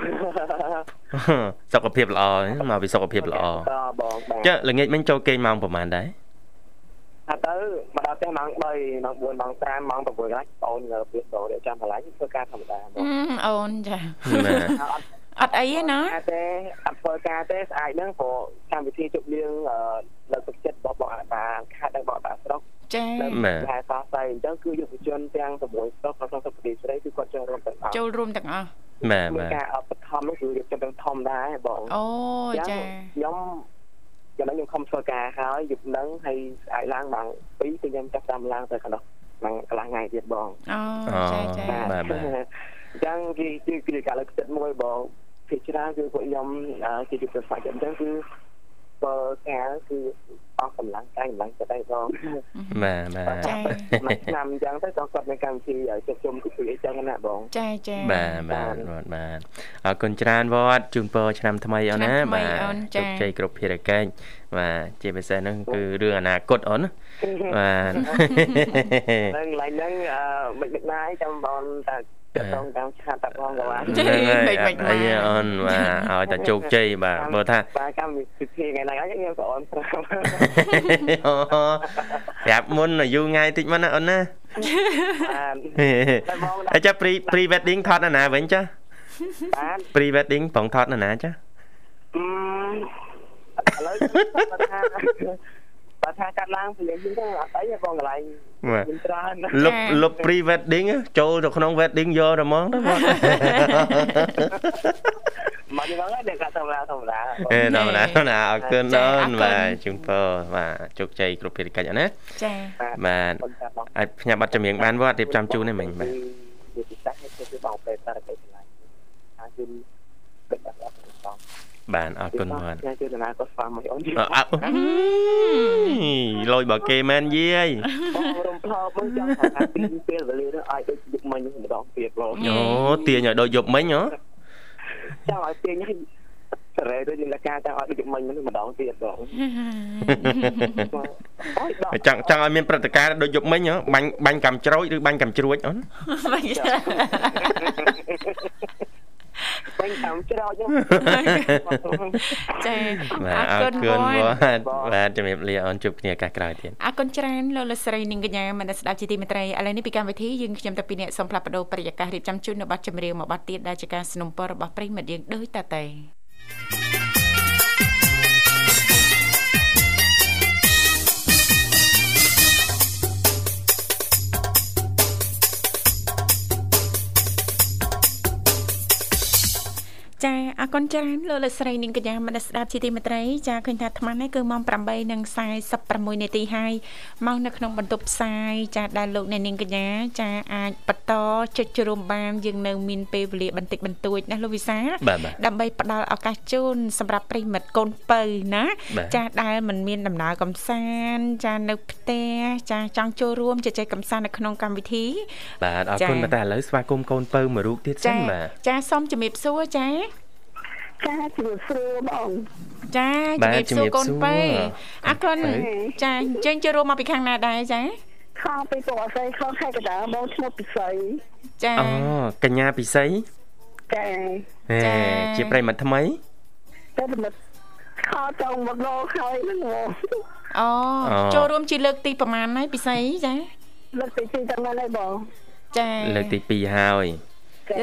សុខភាពល្អមកពីសុខភាពល្អតបងបាទចុះល្ងាចមិញចូលគេងម៉ោងប្រហែលដែរ ថាទៅមកដល់ផ្ទះម៉ោង3ម៉ោង4ម៉ោង5ម៉ោង6កន្លះបងងើបពីដូរចាំកន្លែងធ្វើការធម្មតាបងអឺអូនចាបាទអត់អត់អីទេណាអាចទេអត់ធ្វើការទេស្អាតហ្នឹងព្រោះកម្មវិធីជប់លៀងអឺលើកទឹកចិត្តរបស់បងអាបាខាត់ដល់បងអាបាស្រុកចានៅបាទខែសោះស្អីអញ្ចឹងគឺយុវជនទាំង6ស្រុកក្នុងស្រុកប្រទេសស្រីគឺគាត់ចូលរួមទាំងអស់ចូលរួមទាំងអស់បាទមានបាទការអបបឋមនោះគឺរៀបចំទាំងធំដែរបងអូអញ្ចាងខ្ញុំ ខ្ញុំខ្ញុំខំធ្វើការហើយយប់ហ្នឹងហើយស្អែកឡើងម៉ោង2គឺខ្ញុំចាប់តាមឡើងទៅកណ្ដោះម៉ោងកន្លះថ្ងៃទៀតបងអូចាចាបាទបាទអញ្ចឹងគឺគឺគឺការលើកទឹកមួយបងភាគច្រើនគឺពួកខ្ញុំអឺជាយុទ្ធសាស្ត្រអញ្ចឹងគឺបើការគឺអស់កម្លាំងកាយកម្លាំងចិត្តដែរបងបាទបាទចាមួយឆ្នាំអញ្ចឹងទៅក៏គាត់មានកម្មវិធីឲ្យជុំជុំគឺអីចឹងណាបងចាចាបាទបាទវត្តបាទអរគុណច្រើនវត្តជូនពរឆ្នាំថ្មីអូនណាឆ្នាំថ្មីបាទអូនចាជោគជ័យគ្រប់ភារកិច្ច បាទជាពិសេសហ្នឹងគឺរឿងអនាគតអូនណាបាទហ្នឹងឡើងហ្នឹងអឺមិនមិនណាយចាំបងតាតងតាមឆាតតាបងក៏បានចាហ្នឹងហើយមិនមិនអីអូនបាទឲ្យតែជោគជ័យបាទបើថាបាទកម្មវិធីថ្ងៃហ្នឹងហើយខ្ញុំក៏អូនប្រាប់អូប្រាប់មុនអាយុថ្ងៃតិចមកណាអូនណាបាទតែបងអញ្ចឹង pre pre wedding ថតនៅណាវិញចាបាទ pre wedding ប្រងថតនៅណាចាអឺ ឥឡូវគាត់ថាបើដល់ថាកាត់ឡើងព្រលឹងហ្នឹងទៅអត់អីទេបងកន្លែងបាទមានច្រើនលុបលុប pre wedding ចូលទៅក្នុង wedding យកតែហ្មងទៅបងមកនេះបងតែកាត់ធម្មតាធម្មតាអេដល់ណាដល់ណាអរគុណចាអូអរគុនណបាទជូនពរបាទជោគជ័យគ្រប់ភារកិច្ចអត់ណាចាបាទបងតាបងអាចផ្ញើប័ណ្ណចម្រៀងបានវត្តរៀបចំជូននេះមិញបាទជាពិសេសនេះគឺបងពេលតារកិច្ចឆ្លៃថាជូនគិតដល់បង បាទអរគុណវត្តខ្ញុំជឿថាក៏ស្វាមកអូនអើអើលយបើគេមែនយាយបងរំភើបមើលចង់ថាពីពេលវេលានោះឲ្យដូចយុគមិញម្ដងទៀតបងអូទាញឲ្យដូចយប់មិញហ៎ចង់ឲ្យទាញឲ្យសរេដូចលកាចង់ឲ្យដូចយុគមិញម្ដងទៀតបងអូយដល់ចង់ចង់ឲ្យមានព្រឹត្តិការណ៍ដូចយប់មិញហ៎បាញ់បាញ់កំជ្រោចឬបាញ់កំជ្រួចអូនពេញ តាមច្រោចហ្នឹង ចា បាទអរគុណវត្តបាទជំរាបលាអូនជួបគ្នាឱកាសក្រោយទៀត អរគុណច្រើនលោកលកស្រីនិងកញ្ញាមនស្សស្ដាប់ជាទីមេត្រីឥឡូវនេះពីកម្មវិធីយើងខ្ញុំតាពីអ្នកសូមផ្លាប់បដោប្រយាកររៀបចំជូននៅប័ណ្ណចម្រៀងមួយប័ណ្ណទៀតដែលជាការสนับสนุนរបស់ប្រិយមិត្តយើងដូចតទៅ ចាអរគុណច្រើនលោកលោកស្រីនិងកញ្ញាមនស្សស្ដាប់ជាទីមេត្រីចាឃើញថាអាត្មានេះគឺម៉ោង8:46នាទីហើយមកនៅក្នុងបន្ទប់ផ្សាយចាដែលលោកអ្នកនាងកញ្ញាចាអាចបន្តចុចជួមបានយើងនៅមានពេលវេលាបន្តិចបន្តួចណាលោកវិសាបាទបាទដើម្បីផ្ដល់ឱកាសជូនសម្រាប់ប្រិយមិត្តកូនពៅណាបាទចាដែលមិនមានដំណើរកំសាន្តចានៅផ្ទះចាចង់ចូលរួមជជែកកំសាន្តនៅក្នុងកម្មវិធីបាទអរចា៎គុណបាទតែឥឡូវស្វាគមន៍កូនពៅមួយរូបទៀតសិចានបាទចាសូមជំរាបសួរចា ចាជំរាបសួរបងចាបាទជំរាបសួរកូនជំរាបសួរប៉ែអរគុណប៉ែចាអញ្ចឹងចូលរួមមកពីខាងណាដែរចាខំពីពណ៌ស្អីខំខែកដាបងឈ្មោះពិសីចាអូកញ្ញាពិសីចាហេចា៎ជាប្រិយមិត្តថ្មីតែតែមកខំចង់មកលោកហើយហ្នឹងបងអូអូចូលរួមជាលើកទីប្រហែលហើយពិសីចាលើកទី2ទាំងហ្នឹងហើយបងចាលើកទី2ហើយ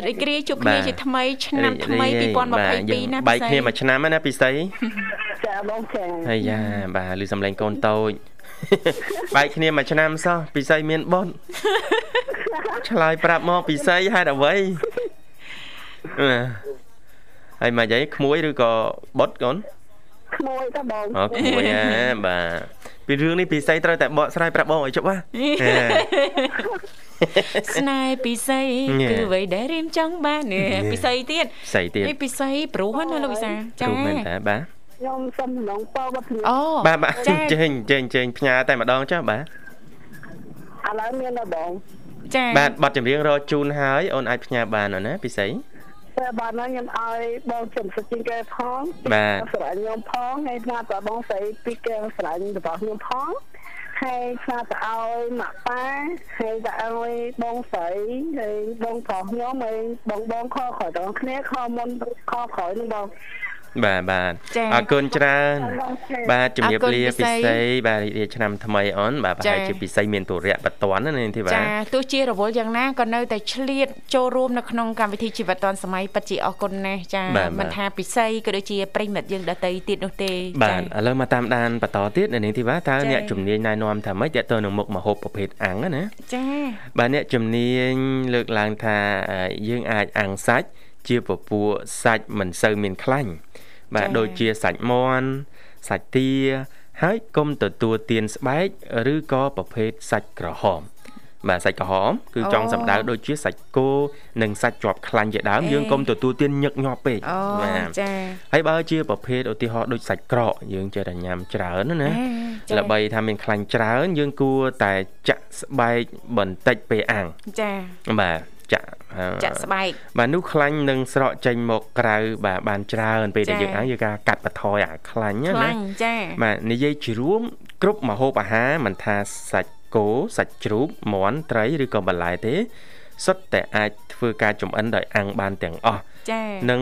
រីករាយជួបគ្នាបាទជាថ្មីឆ្នាំថ្មីរីករាយបាទយើង2022ណាបែកគ្នាមួយឆ្នាំហើយណាពិសីចាបងចាហើយយ៉ាបាទឮសំឡេងកូនតូចបែកគ្នាមួយឆ្នាំសោះពិសីមានបុតឆ្លើយប្រាប់មកពិសីហេតុអ្វីអឺហើយមកយាយក្មួយឬក៏បុតកូនក្មួយតើបងអូក្មួយហ่าបាទ ពីរឿងនេះពិសីត្រូវតែបកស្រាយប្រាប់បងឲ្យជប់ហ่าស្នេហ៍ពិសីញ៉ែគឺអ្វីដែលរៀនចង់បាននេះញ៉ែពិសីទៀតផ្សេងទៀតនេះពិសីព្រោះណាលោកវិសាគ្រូមែនតើបាទខ្ញុំសុំឡងប៉វត្តអូបាទបាទចាចេញចេញចេញផ្ញើតែម្ដងចុះបាទឥឡូវមានដល់បងចាបាទប័ណ្ណចម្រៀងរកជូនហើយអូនអាចផ្ញើបានអូនណាពិសី តែបានហើយខ្ញុំឲ្យបងចំសុជីងកែផងបាទស្រឡាញ់ខ្ញុំផងហើយស្នាតបងស្រីពីកែស្រឡាញ់របស់ខ្ញុំផងហើយស្នាតឲ្យម៉ាក់ប៉ាហើយទៅឲ្យបងស្រីហើយបងប្រុសខ្ញុំហើយបងបងខខទាំងគ្នាខមុនខក្រោយនឹងបង បាទបាទចាអរគុណច្រើនបងចាបាទជំរាបអរគុណលាពិពិសីសីបាទរីករាយឆ្នាំថ្មីអូនបាទប្រចាហែលជាពិសីមានទុរៈបតនណានាងធីវ៉ាចាទោះជារវល់យ៉ាងណាក៏នៅតែឆ្លៀតចូលរួមនៅក្នុងកម្មវិធីជីវិតឌွန်សម័យពិតជាអរគុណណាស់ចាបាទបាទមិនថាពិសីក៏ដូចជាប្រិយមិត្តយើងដទៃទៀតនោះទេបាទឥឡូវមកតាមដានបន្តទៀតនាងធីវ៉ាតើចា៎អ្នកជំនាញណែនាំថាម៉េចតើទៅនឹងមុខមហូបប្រភេទអាំងណាចាបាទអ្នកជំនាញលើកឡើងថាអឺយើងអាចអាំងសាច់ជាពពួកសាច់មិនសូវមានខ្លាញ់ បាទដូចជាសាច់មាន់សាច់ទាហើយកុំទទួលទានស្បែកឬក៏ប្រភេទសាច់ក្រហមបាទសាច់ក្រហមគឺចង់សម្ដៅដូចជាសាច់គោនិងសាច់ជាប់ខ្លាញ់ជាដើមយើងកុំទទួលទានញឹកញាប់ពេកអូបាទចាហើយបើជាប្រភេទឧទាហរណ៍ដូចសាច់ក្រកយើងចេះតែញ៉ាំច្រើនណាណាចាល្បីថាមានខ្លាញ់ច្រើន យើងគួរតែចាក់ស្បែកបន្តិចពេលអាំងចាបាទ ចាក់អឺចាក់ស្បែកបាទនោះខ្លាញ់នឹងស្រកចេញមកក្រៅបាទបានច្រើនពេលដែលចា៎យើងអាំងយើងការកាត់បន្ថយអាខ្លាញ់ណាខ្លាញ់ចាបាទនិយាយជារួមគ្រប់ម្ហូបអាហារមិនថាសាច់គោសាច់ជ្រូកមាន់ត្រីឬក៏បន្លែទេសុទ្ធតែអាចធ្វើការចម្អិនដោយអាំងបានទាំងអស់ចានិង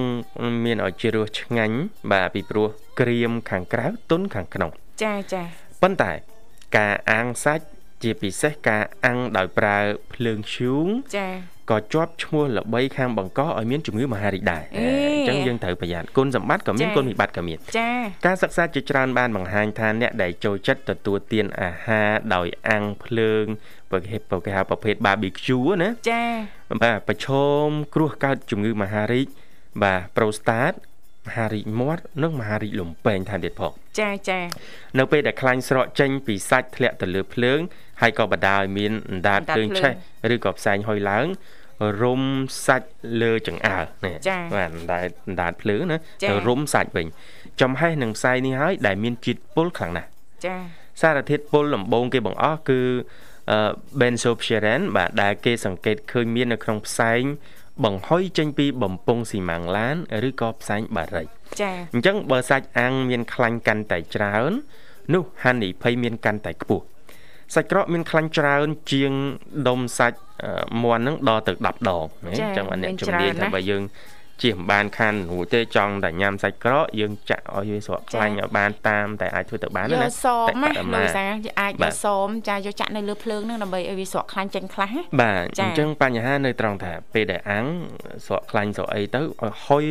មានឲ្យជារសឆ្ងាញ់បាទពីព្រោះក្រៀមខាងក្រៅទន់ខាងក្នុង ចាចាប៉ុន្តែការអាំងសាច់ជាពិសេសការអាំងដោយប្រើភ្លើងធ្យូងចា ក៏ជាប់ឈ្មោះល្បីខាងបង្កឲ្យមានជំងឺមហារីកដែរអេអញ្ចឹងយើងត្រូវប្រយ័ត្នគុណសម្បត្តិក៏មានចា៎គុណវិបត្តិក៏មានចាការសិក្សាជាច្រើនបានបង្ហាញថាអ្នកដែលចូលចិត្តទទួលទានអាហារដោយអាំងភ្លើងប្រភេទប្រហៅប្រភេទ barbecue ណាចាបាទប្រឈមគ្រោះកើតជំងឺមហារីកបាទប្រូស្តាតមហារីកមាត់និងមហារីកលំពែងថែមទៀតផងចាចានៅពេលដែលខ្លាញ់ស្រកចេញពីសាច់ធ្លាក់ទៅលើភ្លើងហើយក៏បណ្ដាលឲ្យមានអណ្ដាតអណ្ដាតភ្លើងភ្លើងឆេះឬក៏ផ្សែងហុយឡើង រុំសាច់លើចង្អើរនេះចា៎បាទអណ្ដាតអណ្ដាតភ្លើងណាចា៎ទៅរុំសាច់វិញចំហេះនឹងផ្សែងនេះហើយដែលមានជាតិពុលខ្លាំងណាស់ចាសារធាតុពុលដំបូងគេបង្អស់គឺអឺ benzopyren បាទដែលគេសង្កេតឃើញមាននៅក្នុងផ្សែងបង្ហុយចេញពីបំពង់ស៊ីម៉ាំងឡានឬក៏ផ្សែងបារីចាអញ្ចឹងបើសាច់អាំងមានខ្លាញ់កាន់តែច្រើន នោះហានិភ័យមានកាន់តែខ្ពស់ សាច់ក្រកមានខ្លាញ់ច្រើនជាងដុំសាច់អឺមាន់ហ្នឹងដល់ទៅ10ដងណាចា៎អញ្ចឹងអាអ្នកមានជំនាញច្រើនណាថាស់បើយើង ជិះមិនបានខានរួចទេចង់តែញ៉ាំសាច់ក្រកយើងចាក់ឲ្យវាស្រកខ្លាញ់ឲ្យបានតាមតែអាចធ្វើទៅបានយកណាសមតែណាបរិលោកមាណសាអាចយបាកទសម ចាយកចាក់នៅលើភ្លើងហ្នឹងដើម្បីឲ្យវាស្រកខ្លាញ់ចេញខ្លះណាបាទចា៎អញ្ចឹងបញ្ហានៅត្រង់ថាពេលដែលអាំងស្រកខ្លាញ់ស្រកអីទៅឲ្យហុយ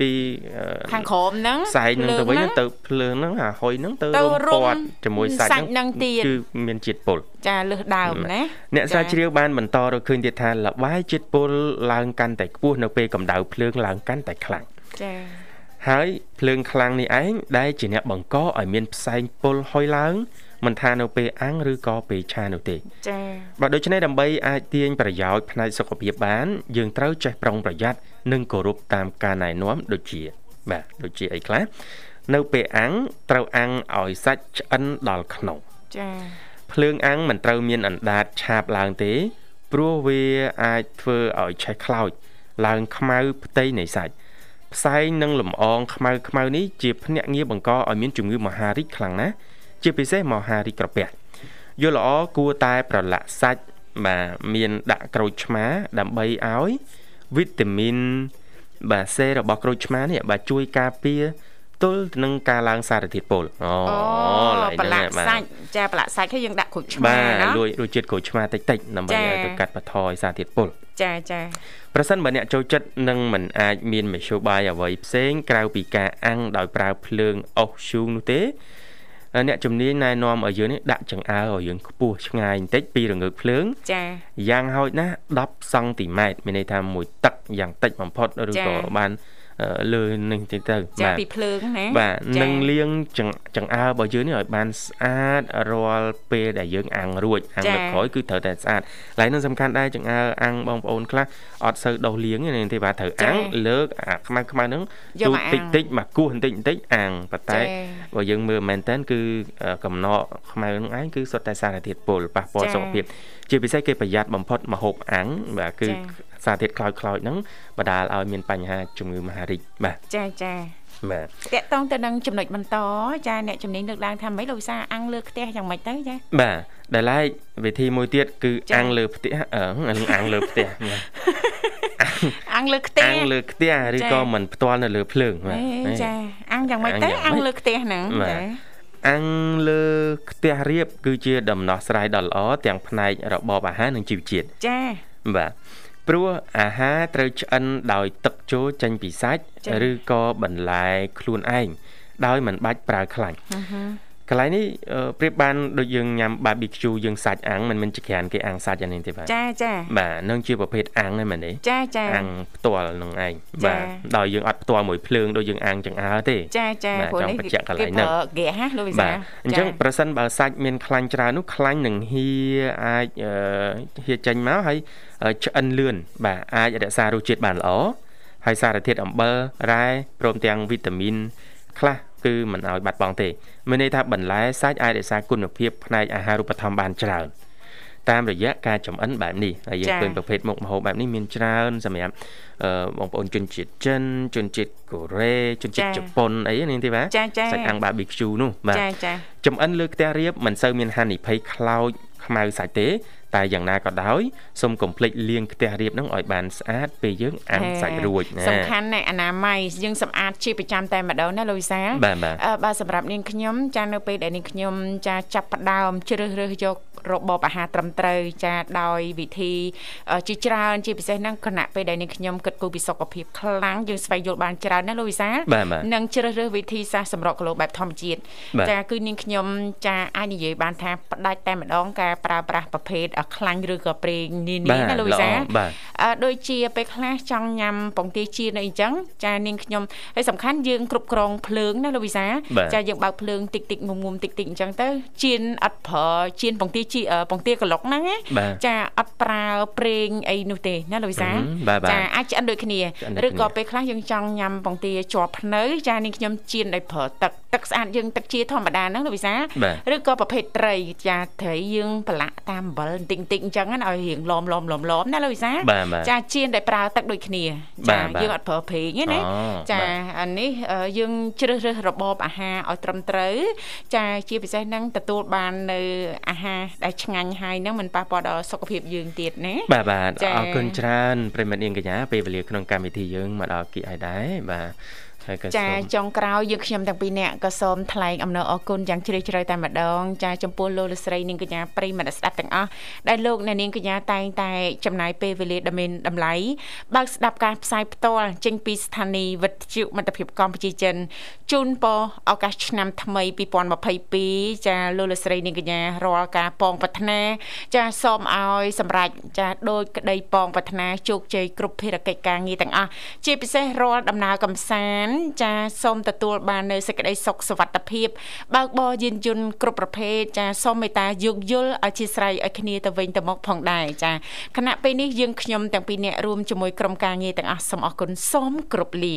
ពីអឺខាងក្រោមហ្នឹងផ្សែងហ្នឹងទៅវិញភ្លើងទៅភ្លើងហ្នឹងអាហុយហ្នឹងទៅទៅរុំរុំពាត់ជាមួយសាច់សាច់ហ្នឹងទៀតគឺមានជាតិពុលចាលើសដើមណាអ្នកស្រាវចា៎ជ្រាវបានបន្តរកឃើញទៀតថាលបាយជាតិពុលឡើងកាន់តែខ្ពស់នៅពេលកម្ដៅភ្លើងឡើងកាន់តែខ្លាំងចាហើយភ្លើងខ្លាំងនេះឯងដែលជាអ្នកបង្កឲ្យមានផ្សែងពុលហុយឡើងមិនថានៅពេលអាំងឬក៏ពេលឆានោះទេចាបាទដូច្នេះដើម្បីអាចទាញប្រយោជន៍ផ្នែកសុខភាពបាន យើងត្រូវចេះប្រុងប្រយ័ត្ននិងគោរពតាមការណែនាំដូចជា បាទដូចជាអីខ្លះនៅពេលអាំងត្រូវអាំងឲ្យសាច់ឆ្អិនដល់ក្នុងចាភ្លើងអាំងមិនត្រូវមានអណ្ដាតឆាបឡើងទេ ព្រោះវាអាចធ្វើឲ្យឆេះខ្លោច ឡើងខ្មៅផ្ទៃនៃសាច់ផ្សែងនិងលំអងខ្មៅខ្មៅនេះជាភ្នាក់ងារបង្កឲ្យមានជំងឺមហារីកខ្លាំងណាស់ជាពិសេសមហារីកក្រពះយល់ល្អគួរតែប្រឡាក់សាច់បាទមានដាក់ក្រូចឆ្មាដើម្បីឲ្យវីតាមីនបាទសេរបស់ក្រូចឆ្មានេះបាទជួយការពារ ទល់នឹងការឡើងសារធាតុពុលអូអូឡើយប្រឡាក់បាទសាច់ចាប្រឡាក់សាច់ហើយយើងដាក់គ្រូចឆ្មាបាទណាលួយរសជាតិក្រូចឆ្មាតិចតិចៗដើម្បីចា៎ឲ្យទៅកាត់បន្ថយសារធាតុពុលចាចាប្រសិនបើអ្នកចូលចិត្តនឹងមិនអាចមានមធ្យោបាយអ្វីផ្សេងក្រៅពីការអាំងដោយប្រើភ្លើងអុសឈូងនោះទេអ្នកជំនាញណែនាំឲ្យយើងនេះដាក់ចង្អើរឲ្យយើងខ្ពស់ឆ្ងាយបន្តិចពីរងើកភ្លើងចាយ៉ាងហោចណាស់10សង់ទីម៉ែត្រមានន័យថាមួយទឹកយ៉ាងតិចបំផុតឬចា៎ក៏បានអឺ លើនឹងតិចទៅចាពីភ្លើងណាបាទចានឹងលាងចង្ចង្អើរបស់យើងនេះឲ្យបានស្អាតរាល់ពេលដែលយើងអាំងរួចអាំងចា៎លើកក្រោយគឺត្រូវតែស្អាតឡើយនឹងសំខាន់ដែរចង្អើអាំងបងប្អូនខ្លះអត់សូវដុសលាងទេនេះទេបាទត្រូវអាំងលើកអាខ្មៅខ្មៅហ្នឹងយកទូមកអាំងតិចតិចមកគោះបន្តិចបន្តិចអាំងប៉ុន្តែចា៎បើយើងមើលមែនតើគឺអឺកំណកខ្មៅហ្នឹងឯងគឺសុទ្ធតែសារធាតុពុលប៉ះពាល់ចា៎សុខភាពជាពិសេសគេប្រយ័ត្នបំផុតម្ហូបអាំងបាទគឺចា៎សារធាតុខ្លោចខ្លោចហ្នឹងបណ្ដាលឲ្យមានបញ្ហាជំងឺមហារីកបាទចាចាបាទតកតងទៅនឹងចំណុចបន្តចាអ្នកជំនាញលើកឡើងថាម៉េចលោកវិសាអាំងលើផ្ទះយ៉ាងម៉េចទៅចាបាទដែលឡែកវិធីមួយទៀតគឺចា៎អាំងលើផ្ទះអឺអាំងលើផ្ទះបាទអាំងលើខ្ទះអាំងលើផ្ទះឬចា៎ក៏មិនផ្ទាល់នៅលើភ្លើងបាទអេចាអាំងយ៉ាងម៉េចអាំងទៅយ៉ាងម៉េចអាំងលើខ្ទះហ្នឹងបាទចា អាំងលើផ្ទះរៀបគឺជាដំណោះស្រាយដ៏ល្អទាំងផ្នែករបបអាហារនិងជីវជាតិចាបាទព្រោះអាហារត្រូវឆ្អិនដោយទឹកចូលចេញពីសាច់ចា៎ឬក៏បន្លែខ្លួនឯងដោយមិនបាច់ប្រើខ្លាញ់អឺហឺ កន្លែងនេះអឺប្រៀបបានដូចយើងញ៉ាំ barbecue យើងសាច់អាំងមិនមែនជាក្រានគេអាំងសាច់អានេះទេបាទចាចាបាទនឹងជាប្រភេទអាំងហ្នឹងមែនទេចាចាអាំងផ្ទាល់នឹងឯងចា៎បាទដោយយើងអត់ផ្ទាល់មួយភ្លើងដូចយើងអាំងចង្អើរទេចាចាបាទព្រោះចង់នេះបញ្ជាក់កន្លែងហ្នឹងគេប្រើហ្គាសណាលោកវិសាបាទអញ្ចឹងប្រសិនបើសាច់មានខ្លាញ់ច្រើននោះខ្លាញ់នឹងហៀអាចអឺហៀចេញមកហើយអឺឆ្អិនលឿនបាទអាចរក្សារសជាតិបានល្អហើយសារធាតុអំបិលរ៉ែព្រមទាំងវីតាមីនខ្លះ គឺមិនឲ្យបាត់បង់ទេមានន័យថាបន្លែសាច់អាចរក្សាគុណភាពផ្នែកអាហារូបត្ថម្ភបានច្រើនតាមរយៈការចំអិនបែបនេះហើយយើងចា៎ឃើញប្រភេទមុខម្ហូបបែបនេះមានច្រើនសម្រាប់អឺបងប្អូនជនជាតិចិនជនជាតិកូរ៉េជនជាតិចា៎ជប៉ុនអីនេះទេបាទចាចាសាច់អាំង barbecue នោះបាទចាចាចំអិនលើខ្ទះរៀបមិនសូវមានហានិភ័យខ្លោចខ្មៅសាច់ទេ តែយ៉ាងណាក៏ដោយសូមកុំភ្លេចលាងខ្ទះរៀបហ្នឹងឲ្យបានស្អាតពេលយើងអាំងសាច់រួចណាសំខាន់ណាស់អនាម័យយើងសម្អាតជាប្រចាំតែម្ដងណាលោកវិសាលបាទបាទអឺបាទសម្រាប់នាងខ្ញុំចានៅពេលដែលនាងខ្ញុំចាចាប់ផ្ដើមជ្រើសរើសយករបបអាហារត្រឹមត្រូវចាដោយវិធីអឺជាច្រើនជាពិសេសហ្នឹងគណៈពេលដែលនាងខ្ញុំគិតគូរពីសុខភាពខ្លាំងយើងស្វែងយល់បានច្រើនណាលោកវិសាលបាទបាទនិងជ្រើសរើសវិធីសាស្ត្រសម្រកគីឡូបែបធម្មជាតិបាទចាគឺនាងខ្ញុំចាអាចនិយាយបានថាផ្ដាច់តែម្ដងការប្រើប្រាស់ប្រភេទអខ្លាញ់ឬក៏ប្រេងនានាណាលោកវិសាលបាទអឺដូចជាពេលខ្លះចង់ញ៉ាំពងទាចៀនអីចឹងចានាងខ្ញុំហើយសំខាន់យើងគ្រប់គ្រងភ្លើងណាលោកវិសាបាទចាយើងបើកភ្លើងតិចតិចងុំងុំតិចតិចអញ្ចឹងទៅចៀនអត់ប្រើចៀនពងទាជីអឺពងទាក្លុកហ្នឹងណាបាទចាអត់ប្រើប្រេងអីនោះទេណាលោកវិសាហឹមបាទបាទចាអាចឆ្អិនដូចគ្នាឆ្អិនដូចឬក៏គ្នាពេលខ្លះយើងចង់ញ៉ាំពងទាជាប់ភ្នៅចានាងខ្ញុំចៀនដោយប្រើទឹកទឹកស្អាតយើងទឹកជាធម្មតាហ្នឹងលោកវិសាបាទឬក៏ប្រភេទត្រីចាត្រីយើងប្រឡាក់តាមអំបិលបន្តិចបន្តិចអញ្ចឹងណាឲ្យរៀងឡមឡមឡមឡមណាលោកវិសាបាទបាទចាចៀនដែលប្រើទឹកដូចគ្នាបាចាទបាទយើងអត់ប្រើប្រេងទេណាអូចាបាទអានេះអឺយើងជ្រើសរើសរបបអាហារឲ្យត្រឹមត្រូវចាជាពិសេសហ្នឹងទទួលបាននៅអាហារដែលឆ្ងាញ់ហើយហ្នឹងមិនប៉ះពាល់ដល់សុខភាពយើងទៀតណាបាទបាទចា៎អរគុណច្រើនប្រិមត្តនាងកញ្ញាពេលវេលាក្នុងកម្មវិធីយើងមកដល់គីឲ្យដែរបាទហើយក៏ ចាសូមចុងក្រោយយើងខ្ញុំទាំងពីរនាក់ក៏សូមថ្លែងអំណរអគុណយ៉ាងជ្រាលជ្រៅតែម្ដងចាចំពោះលោកលោកស្រីនាងកញ្ញាប្រិយមិត្តអ្នកស្ដាប់ទាំងអស់ដែលលោកអ្នកនាងកញ្ញាតែងតែចំណាយពេលវេលាដ៏មានតម្លៃបើកស្ដាប់ការផ្សាយផ្ទាល់ចេញពីស្ថានីយ៍វិទ្យុមិត្តភាពកម្ពុជាចិនជូនពរឱកាសឆ្នាំថ្មី2022ចាលោកលោកស្រីនាងកញ្ញារាល់ការប៉ងប្រាថ្នាចាសូមឲ្យសម្រេចចាដោយក្តីប៉ងប្រាថ្នាជោគជ័យគ្រប់ភារកិច្ចការងារទាំងអស់ជាពិសេសរាល់ដំណើរកំសាន្តចាសូមទទួលបាននៅសេចក្តីសុខសុវត្ថិភាពបើកបរយានយន្តគ្រប់ប្រភេទចាសូមមេត្តាយោគយល់អធិស្ឋានឲ្យគ្នាទៅវិញទៅមកផងដែរចាគណៈពេលនេះយើងខ្ញុំទាំងពីរនាក់រួមជាមួយក្រុមការងារទាំងអស់សូមអរគុណសូមគ្រប់លា